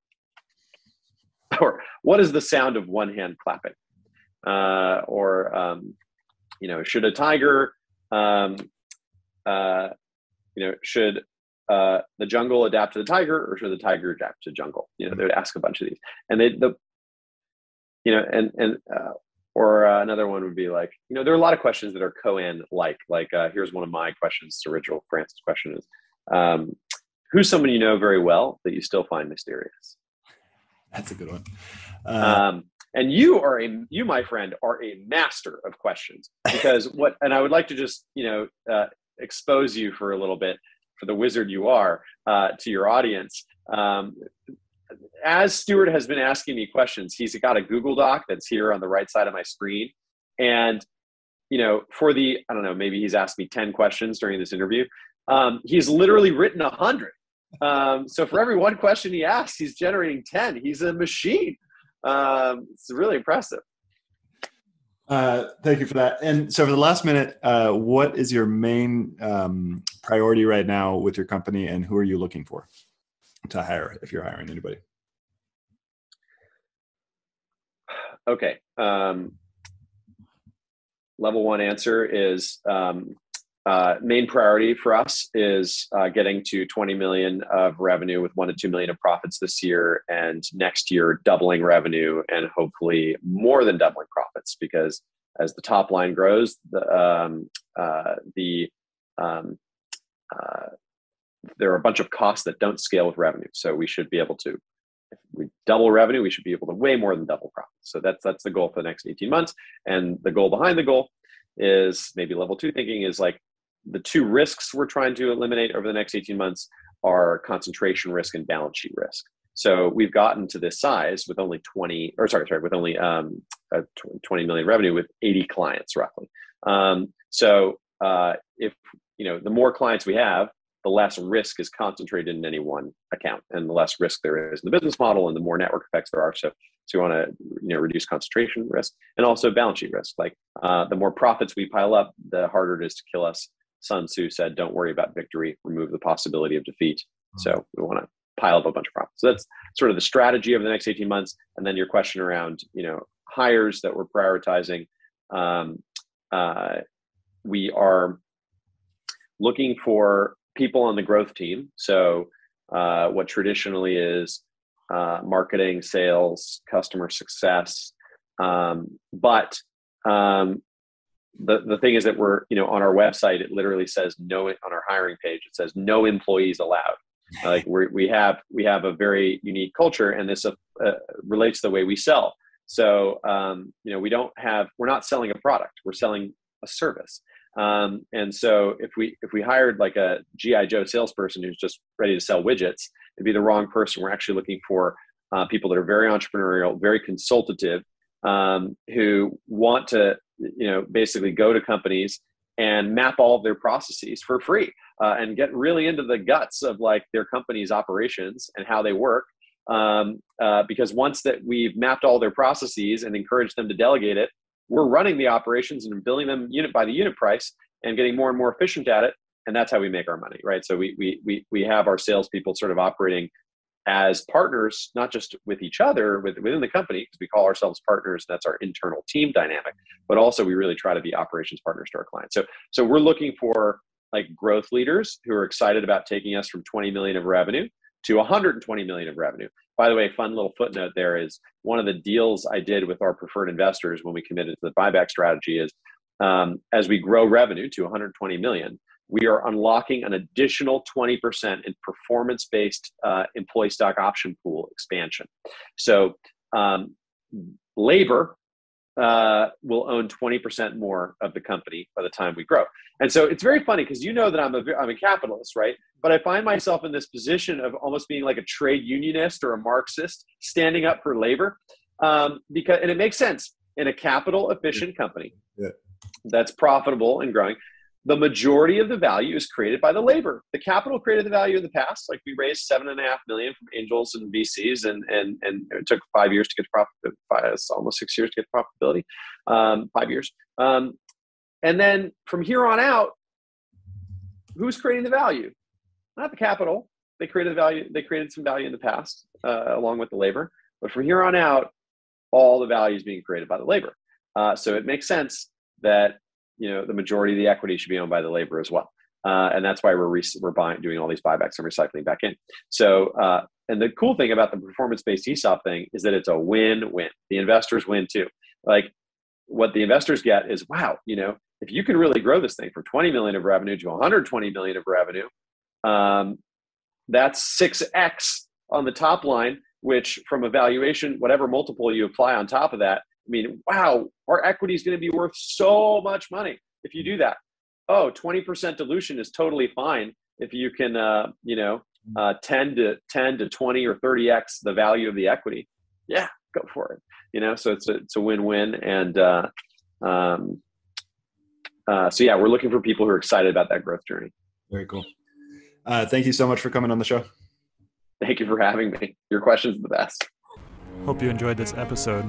or what is the sound of one hand clapping? Uh, or um, you know, should a tiger, um, uh, you know, should uh, the jungle adapt to the tiger, or should the tiger adapt to jungle? You know, they would ask a bunch of these, and they the, you know, and and uh, or uh, another one would be like, you know, there are a lot of questions that are koan like. Like uh, here's one of my questions to Rachel Francis' question is, um, who's someone you know very well that you still find mysterious? That's a good one. Uh, um, and you are a you, my friend, are a master of questions because what? And I would like to just you know uh, expose you for a little bit for the wizard you are uh, to your audience. Um, as Stewart has been asking me questions, he's got a Google Doc that's here on the right side of my screen. And, you know, for the, I don't know, maybe he's asked me 10 questions during this interview. Um, he's literally written a hundred. Um, so for every one question he asks, he's generating 10. He's a machine. Um, it's really impressive. Uh, thank you for that. And so, for the last minute, uh, what is your main um, priority right now with your company, and who are you looking for to hire if you're hiring anybody? Okay. Um, level one answer is um, uh, main priority for us is uh, getting to 20 million of revenue with one to two million of profits this year, and next year doubling revenue and hopefully more than doubling profits because as the top line grows, the um, uh, the um, uh, there are a bunch of costs that don't scale with revenue, so we should be able to. If we double revenue, we should be able to way more than double profits. So that's that's the goal for the next 18 months. And the goal behind the goal is maybe level two thinking is like the two risks we're trying to eliminate over the next 18 months are concentration risk and balance sheet risk. So we've gotten to this size with only 20, or sorry, sorry, with only um, 20 million revenue with 80 clients roughly. Um, so uh, if you know the more clients we have, the less risk is concentrated in any one account, and the less risk there is in the business model, and the more network effects there are. So, so we want to you know reduce concentration risk and also balance sheet risk. Like uh, the more profits we pile up, the harder it is to kill us Sun Tzu said, "Don't worry about victory; remove the possibility of defeat." Hmm. So we want to pile up a bunch of profits. So that's sort of the strategy over the next 18 months. And then your question around, you know, hires that we're prioritizing. Um, uh, we are looking for people on the growth team. So uh, what traditionally is uh, marketing, sales, customer success, um, but um, the, the thing is that we're you know on our website it literally says no on our hiring page it says no employees allowed. Like we we have we have a very unique culture and this uh, relates to the way we sell. So um, you know we don't have we're not selling a product we're selling a service um, and so if we if we hired like a gi joe salesperson who's just ready to sell widgets it'd be the wrong person. We're actually looking for uh, people that are very entrepreneurial very consultative um, who want to you know basically go to companies and map all of their processes for free uh, and get really into the guts of like their company's operations and how they work. Um, uh, because once that we've mapped all their processes and encouraged them to delegate it we're running the operations and billing them unit by the unit price and getting more and more efficient at it and that's how we make our money right so we we we, we have our salespeople sort of operating as partners, not just with each other with, within the company, because we call ourselves partners. That's our internal team dynamic. But also, we really try to be operations partners to our clients. So, so we're looking for like growth leaders who are excited about taking us from 20 million of revenue to 120 million of revenue. By the way, fun little footnote there is one of the deals I did with our preferred investors when we committed to the buyback strategy is um, as we grow revenue to 120 million, we are unlocking an additional 20% in performance based uh, employee stock option pool expansion. So, um, labor uh, will own 20% more of the company by the time we grow. And so it's very funny because you know that I'm a, I'm a capitalist, right? But I find myself in this position of almost being like a trade unionist or a Marxist standing up for labor. Um, because, and it makes sense in a capital efficient company yeah. that's profitable and growing the majority of the value is created by the labor. The capital created the value in the past. Like we raised seven and a half million from angels and VCs, and and and it took five years to get to profit. Five, almost six years to get to profitability. Um, five years, um, and then from here on out, who's creating the value? Not the capital. They created the value. They created some value in the past, uh, along with the labor. But from here on out, all the value is being created by the labor. Uh, so it makes sense that you know the majority of the equity should be owned by the labor as well. Uh, and that's why we're re- we're buying doing all these buybacks and recycling back in. So uh, and the cool thing about the performance based ESOP thing is that it's a win win. The investors win too. Like what the investors get is wow, you know, if you can really grow this thing from 20 million of revenue to 120 million of revenue, um, that's 6x on the top line, which from a valuation, whatever multiple you apply on top of that, mean, wow, our equity is going to be worth so much money if you do that. Oh, 20% dilution is totally fine if you can, uh, you know, uh, 10 to 10 to 20 or 30x the value of the equity. Yeah, go for it. You know, so it's a, it's a win-win. And uh, um, uh, so, yeah, we're looking for people who are excited about that growth journey. Very cool. Uh, thank you so much for coming on the show. Thank you for having me. Your questions are the best. Hope you enjoyed this episode.